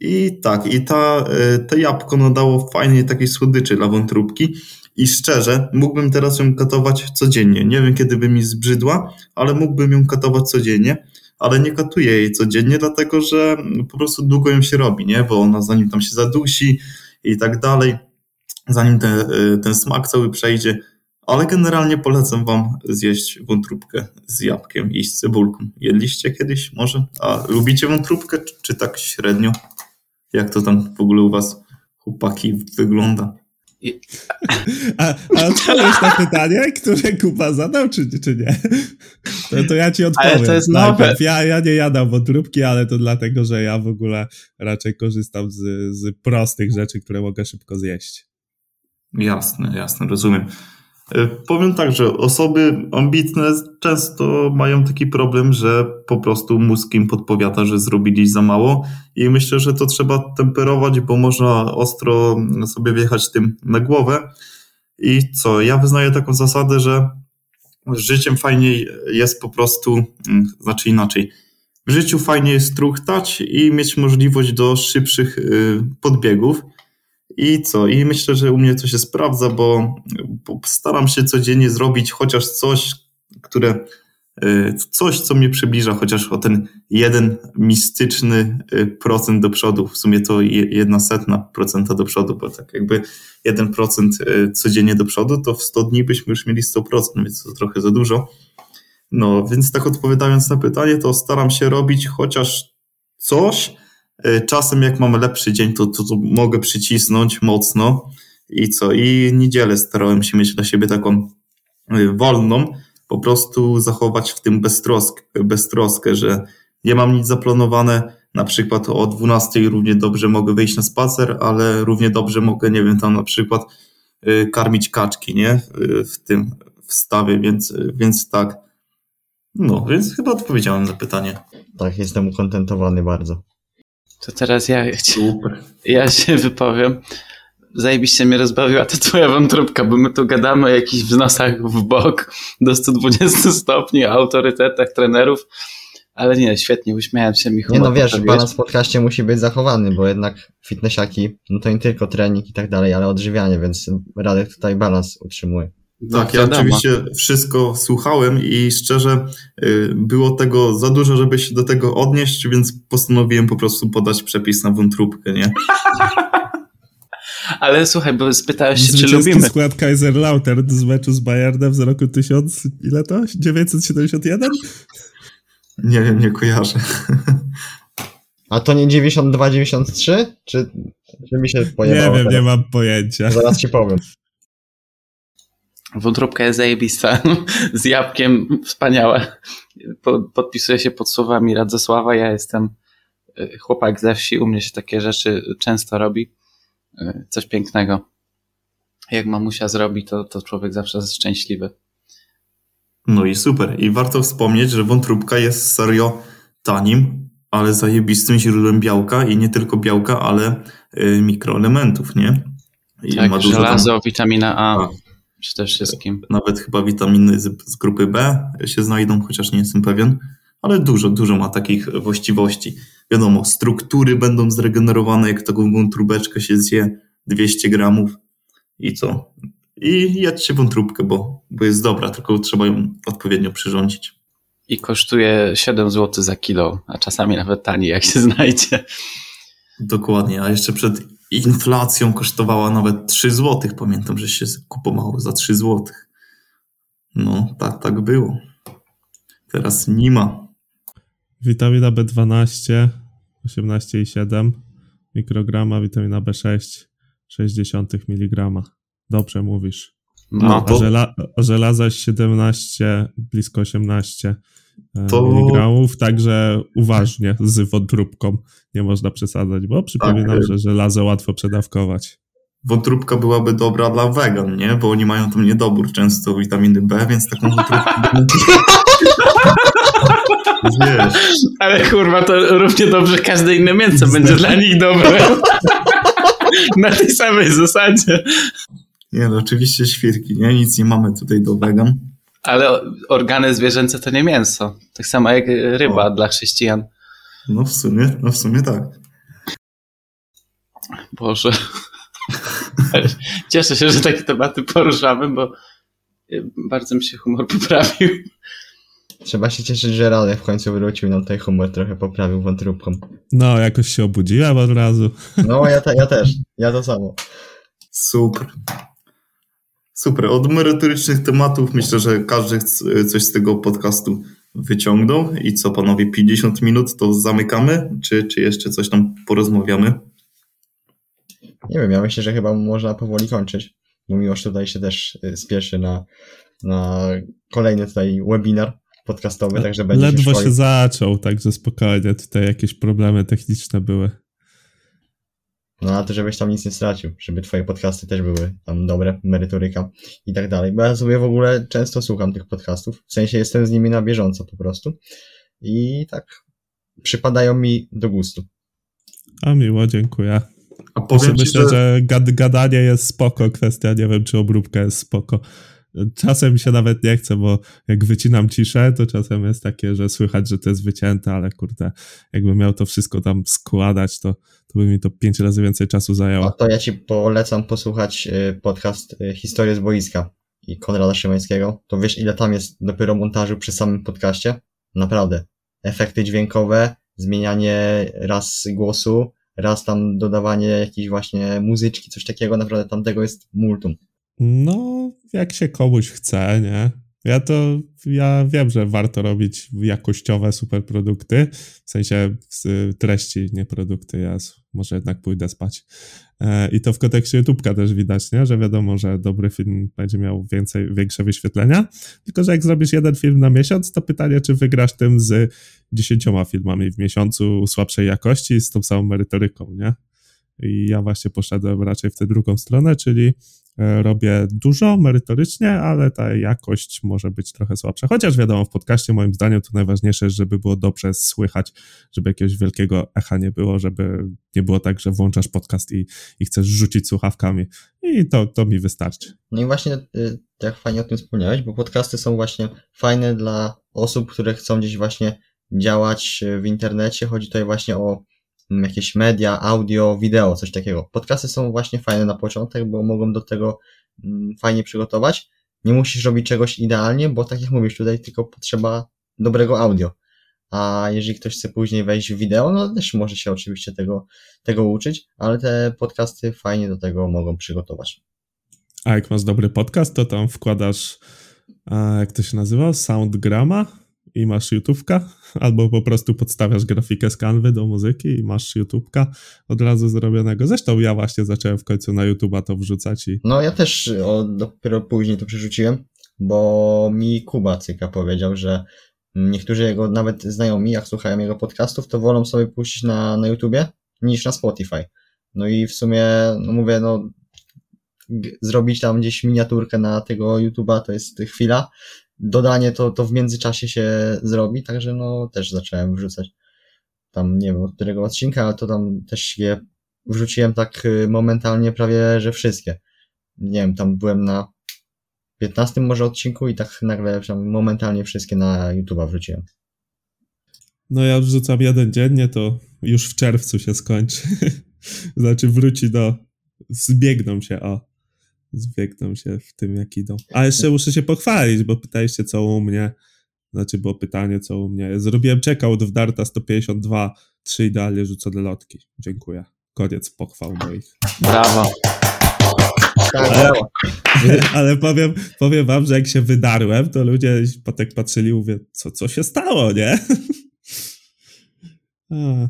I tak, i ta, y, to jabłko nadało fajnej takiej słodyczy dla wątróbki. I szczerze, mógłbym teraz ją katować codziennie. Nie wiem, kiedy by mi zbrzydła, ale mógłbym ją katować codziennie, ale nie katuję jej codziennie, dlatego że po prostu długo ją się robi, nie? Bo ona zanim tam się zadusi i tak dalej, zanim ten, ten smak cały przejdzie, ale generalnie polecam wam zjeść wątróbkę z jabłkiem i z cebulką. Jedliście kiedyś może? A lubicie wątróbkę, czy, czy tak średnio? Jak to tam w ogóle u was, chłopaki, wygląda? A, a odpowiesz na pytanie, które Kuba zadał, czy, czy nie? To, to ja ci odpowiem. Ale to jest nowe. Ja, ja nie jadam wątróbki, ale to dlatego, że ja w ogóle raczej korzystam z, z prostych rzeczy, które mogę szybko zjeść. Jasne, jasne, rozumiem. E, powiem tak, że osoby ambitne często mają taki problem, że po prostu mózg im podpowiada, że zrobili za mało i myślę, że to trzeba temperować, bo można ostro sobie wjechać tym na głowę. I co? Ja wyznaję taką zasadę, że życiem fajniej jest po prostu, mm, znaczy inaczej. W życiu fajnie jest truchtać i mieć możliwość do szybszych y, podbiegów. I co? I myślę, że u mnie to się sprawdza, bo, bo staram się codziennie zrobić chociaż coś, które y, coś, co mnie przybliża chociaż o ten jeden mistyczny y, procent do przodu. W sumie to jedna setna procenta do przodu, bo tak jakby jeden procent y, codziennie do przodu, to w 100 dni byśmy już mieli 100%, więc to trochę za dużo. No, więc tak odpowiadając na pytanie, to staram się robić chociaż coś, E, czasem jak mam lepszy dzień, to, to, to mogę przycisnąć mocno i co? I niedzielę starałem się mieć dla siebie taką e, wolną, po prostu zachować w tym beztroskę, beztroskę, że nie mam nic zaplanowane, na przykład o 12 równie dobrze mogę wyjść na spacer, ale równie dobrze mogę, nie wiem, tam na przykład e, karmić kaczki, nie? W tym wstawie, więc, więc tak. No, więc chyba odpowiedziałem na pytanie. Tak, jestem ukontentowany bardzo. To teraz ja, [LAUGHS] ja się wypowiem. Zajebiście mnie rozbawiła ta twoja wątróbka, bo my tu gadamy o jakichś wznosach w bok do 120 stopni, o autorytetach trenerów, ale nie, świetnie, uśmiałem się mi Nie no wiesz, balans w podcaście musi być zachowany, bo jednak fitnessiaki, no to nie tylko trening i tak dalej, ale odżywianie, więc Radek tutaj balans utrzymuje. Tak, ja oczywiście wszystko słuchałem i szczerze y, było tego za dużo, żeby się do tego odnieść, więc postanowiłem po prostu podać przepis na wątróbkę, nie? [LAUGHS] Ale słuchaj, bo spytałeś się, czy lubimy. skład Kaiserlautern z meczu z Bayernem z roku 1000, ile to? 971? Nie wiem, nie kojarzę. A to nie 92-93? Czy, czy mi się pojawiło? Nie wiem, teraz? nie mam pojęcia. Zaraz ci powiem. Wątróbka jest zajebista. [LAUGHS] Z jabłkiem wspaniałe. Podpisuję się pod słowami Radzesława. Ja jestem e, chłopak ze wsi. U mnie się takie rzeczy często robi. E, coś pięknego. Jak mamusia zrobi, to, to człowiek zawsze jest szczęśliwy. No i super. I warto wspomnieć, że wątróbka jest serio tanim, ale zajebistym źródłem białka i nie tylko białka, ale y, mikroelementów, nie? I tak, ma dużo żelazo, tam... witamina A. A przede wszystkim. Nawet chyba witaminy z, z grupy B się znajdą, chociaż nie jestem pewien, ale dużo, dużo ma takich właściwości. Wiadomo, struktury będą zregenerowane, jak taką wątróbeczkę się zje 200 gramów i co? I jadźcie wątróbkę, bo, bo jest dobra, tylko trzeba ją odpowiednio przyrządzić. I kosztuje 7 zł za kilo, a czasami nawet taniej, jak się znajdzie. Dokładnie, a jeszcze przed inflacją kosztowała nawet 3 zł. Pamiętam, że się kupowało za 3 zł. No, tak, tak było. Teraz nie ma. Witamina B12 18,7 mikrograma, witamina B6 60 mg. Dobrze mówisz. No, to... a, żela a żelaza 17, blisko 18 E, to... miligramów, także uważnie z wątróbką nie można przesadzać, bo przypominam, tak. że żelazo łatwo przedawkować. Wątróbka byłaby dobra dla wegan, nie? Bo oni mają tam niedobór często witaminy B, więc taką wątróbkę... [LAUGHS] Wiesz. Ale kurwa, to równie dobrze każde inne mięso będzie dla nich dobre. [LAUGHS] Na tej samej zasadzie. Nie, no oczywiście świrki, nie? Nic nie mamy tutaj do wegan. Ale organy zwierzęce to nie mięso. Tak samo jak ryba o. dla chrześcijan. No w sumie, no w sumie tak. Boże. Cieszę się, że takie tematy poruszamy, bo bardzo mi się humor poprawił. Trzeba się cieszyć, że Radek w końcu wrócił nam tutaj humor trochę poprawił wątróbką. No, jakoś się obudziłem od razu. No, ja, te, ja też. Ja to samo. Super. Super. Od merytorycznych tematów myślę, że każdy coś z tego podcastu wyciągnął. I co panowie, 50 minut to zamykamy? Czy, czy jeszcze coś tam porozmawiamy? Nie wiem, ja myślę, że chyba można powoli kończyć. Bo Miłosz tutaj się też y, spieszy na, na kolejny tutaj webinar podcastowy, także będzie Ledwo się, się zaczął, także spokojnie, tutaj jakieś problemy techniczne były. No a to żebyś tam nic nie stracił, żeby twoje podcasty też były tam dobre, merytoryka i tak dalej. Bo ja sobie w ogóle często słucham tych podcastów, w sensie jestem z nimi na bieżąco po prostu i tak przypadają mi do gustu. A miło, dziękuję. A powiem myślę, ci, że... że gad gadanie jest spoko, kwestia nie wiem, czy obróbka jest spoko. Czasem się nawet nie chce, bo jak wycinam ciszę, to czasem jest takie, że słychać, że to jest wycięte, ale kurde, jakbym miał to wszystko tam składać, to, to by mi to pięć razy więcej czasu A zajęło. to ja ci polecam posłuchać y, podcast y, Historię z boiska i Konrada Szymańskiego. To wiesz, ile tam jest dopiero montażu przy samym podcaście? Naprawdę. Efekty dźwiękowe, zmienianie raz głosu, raz tam dodawanie jakiejś właśnie muzyczki, coś takiego, naprawdę tam tego jest multum. No, jak się komuś chce, nie? Ja to, ja wiem, że warto robić jakościowe superprodukty, w sensie treści, nie produkty, ja może jednak pójdę spać. E, I to w kontekście YouTube'ka też widać, nie? Że wiadomo, że dobry film będzie miał więcej, większe wyświetlenia, tylko że jak zrobisz jeden film na miesiąc, to pytanie, czy wygrasz tym z dziesięcioma filmami w miesiącu słabszej jakości z tą samą merytoryką, nie? I ja właśnie poszedłem raczej w tę drugą stronę, czyli robię dużo merytorycznie, ale ta jakość może być trochę słabsza. Chociaż wiadomo, w podcaście moim zdaniem to najważniejsze żeby było dobrze słychać, żeby jakiegoś wielkiego echa nie było, żeby nie było tak, że włączasz podcast i, i chcesz rzucić słuchawkami. I to, to mi wystarczy. No i właśnie y, jak fajnie o tym wspomniałeś, bo podcasty są właśnie fajne dla osób, które chcą gdzieś właśnie działać w internecie. Chodzi tutaj właśnie o jakieś media, audio, wideo, coś takiego. Podcasty są właśnie fajne na początek, bo mogą do tego mm, fajnie przygotować. Nie musisz robić czegoś idealnie, bo tak jak mówisz, tutaj tylko potrzeba dobrego audio. A jeżeli ktoś chce później wejść w wideo, no też może się oczywiście tego, tego uczyć, ale te podcasty fajnie do tego mogą przygotować. A jak masz dobry podcast, to tam wkładasz, jak to się nazywa, Soundgrama i masz YouTube'ka, albo po prostu podstawiasz grafikę z kanwy do muzyki i masz YouTube'ka od razu zrobionego. Zresztą ja właśnie zacząłem w końcu na YouTube'a to wrzucać i No ja też o, dopiero później to przerzuciłem, bo mi Kuba Cyka powiedział, że niektórzy jego nawet znajomi, jak słuchają jego podcastów, to wolą sobie puścić na, na YouTubie niż na Spotify. No i w sumie, no mówię, no zrobić tam gdzieś miniaturkę na tego YouTuba to jest chwila. Dodanie to, to w międzyczasie się zrobi, także no też zacząłem wrzucać. Tam nie wiem od którego odcinka, ale to tam też je wrzuciłem tak y, momentalnie prawie, że wszystkie. Nie wiem, tam byłem na 15 może odcinku i tak nagle tam momentalnie wszystkie na YouTube'a wrzuciłem. no ja wrzucam jeden dziennie, to już w czerwcu się skończy. [LAUGHS] znaczy wróci do... Zbiegną się, o. Zbiegną się w tym, jak idą. A jeszcze muszę się pochwalić, bo pytaliście, co u mnie. Znaczy, było pytanie, co u mnie. Zrobiłem checkout w Darta 152, trzy idealnie rzucone lotki. Dziękuję. Koniec pochwał moich. Brawo. Tak, Ale, ale powiem, powiem wam, że jak się wydarłem, to ludzie potem patrzyli i mówię, co, co się stało, nie? [LAUGHS] A.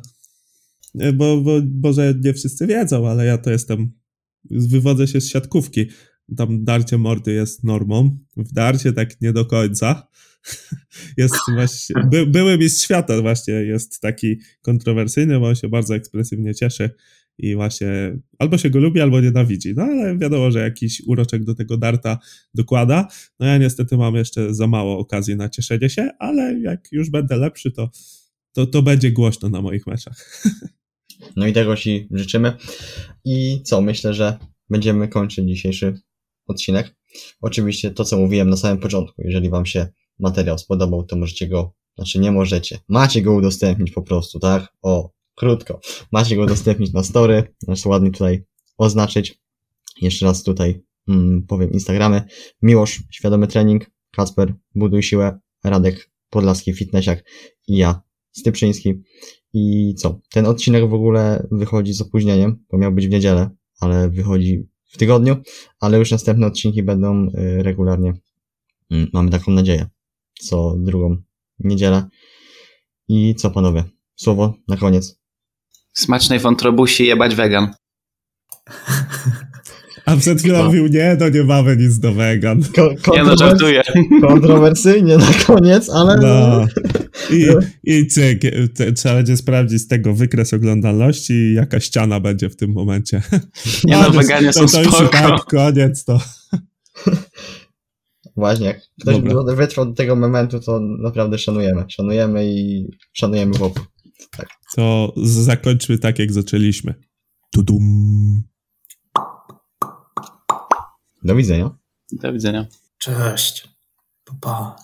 Bo, bo, może nie wszyscy wiedzą, ale ja to jestem, wywodzę się z siatkówki. Tam darcie mordy jest normą, w darcie tak nie do końca. [LAUGHS] Jest właśnie, by, były mistrz świata właśnie jest taki kontrowersyjny, bo on się bardzo ekspresywnie cieszy i właśnie albo się go lubi, albo nienawidzi. No ale wiadomo, że jakiś uroczek do tego darta dokłada. No ja niestety mam jeszcze za mało okazji na cieszenie się, ale jak już będę lepszy, to, to, to będzie głośno na moich meczach. [LAUGHS] No i tego Ci życzymy. I co, myślę, że będziemy kończyć dzisiejszy odcinek. Oczywiście to, co mówiłem na samym początku, jeżeli Wam się materiał spodobał, to możecie go, znaczy nie możecie, macie go udostępnić po prostu, tak? O, krótko. Macie go udostępnić na story, znaczy ładnie tutaj oznaczyć. Jeszcze raz tutaj mm, powiem Instagramy. Miłosz, Świadomy Trening, Kacper, Buduj Siłę, Radek, Podlaski Fitnessiak i ja, Stypczyński. I co? Ten odcinek w ogóle wychodzi z opóźnieniem, bo miał być w niedzielę, ale wychodzi w tygodniu, ale już następne odcinki będą y, regularnie. Mm, Mamy taką nadzieję. Co drugą niedzielę. I co panowie? Słowo na koniec. Smacznej wątrobusi jebać wegan. [LAUGHS] A przed chwilą No. mówił, nie, no nie mamy nic do wegan. Ko- Nie no, kontrowers- żartuję. kontrowersyjnie na koniec, ale No. [LAUGHS] I, i cyk, te- trzeba będzie sprawdzić z tego wykres oglądalności i jaka ściana będzie w tym momencie. Nie no, [LAUGHS] to- weganie to, są to i spoko. tak, koniec to. [LAUGHS] właśnie, jak ktoś Dobra. wytrwał do tego momentu, to naprawdę szanujemy. Szanujemy i szanujemy chłopów. To z- zakończmy tak, jak zaczęliśmy. Tudum. Do widzenia. Do widzenia. Cześć. Pa, pa.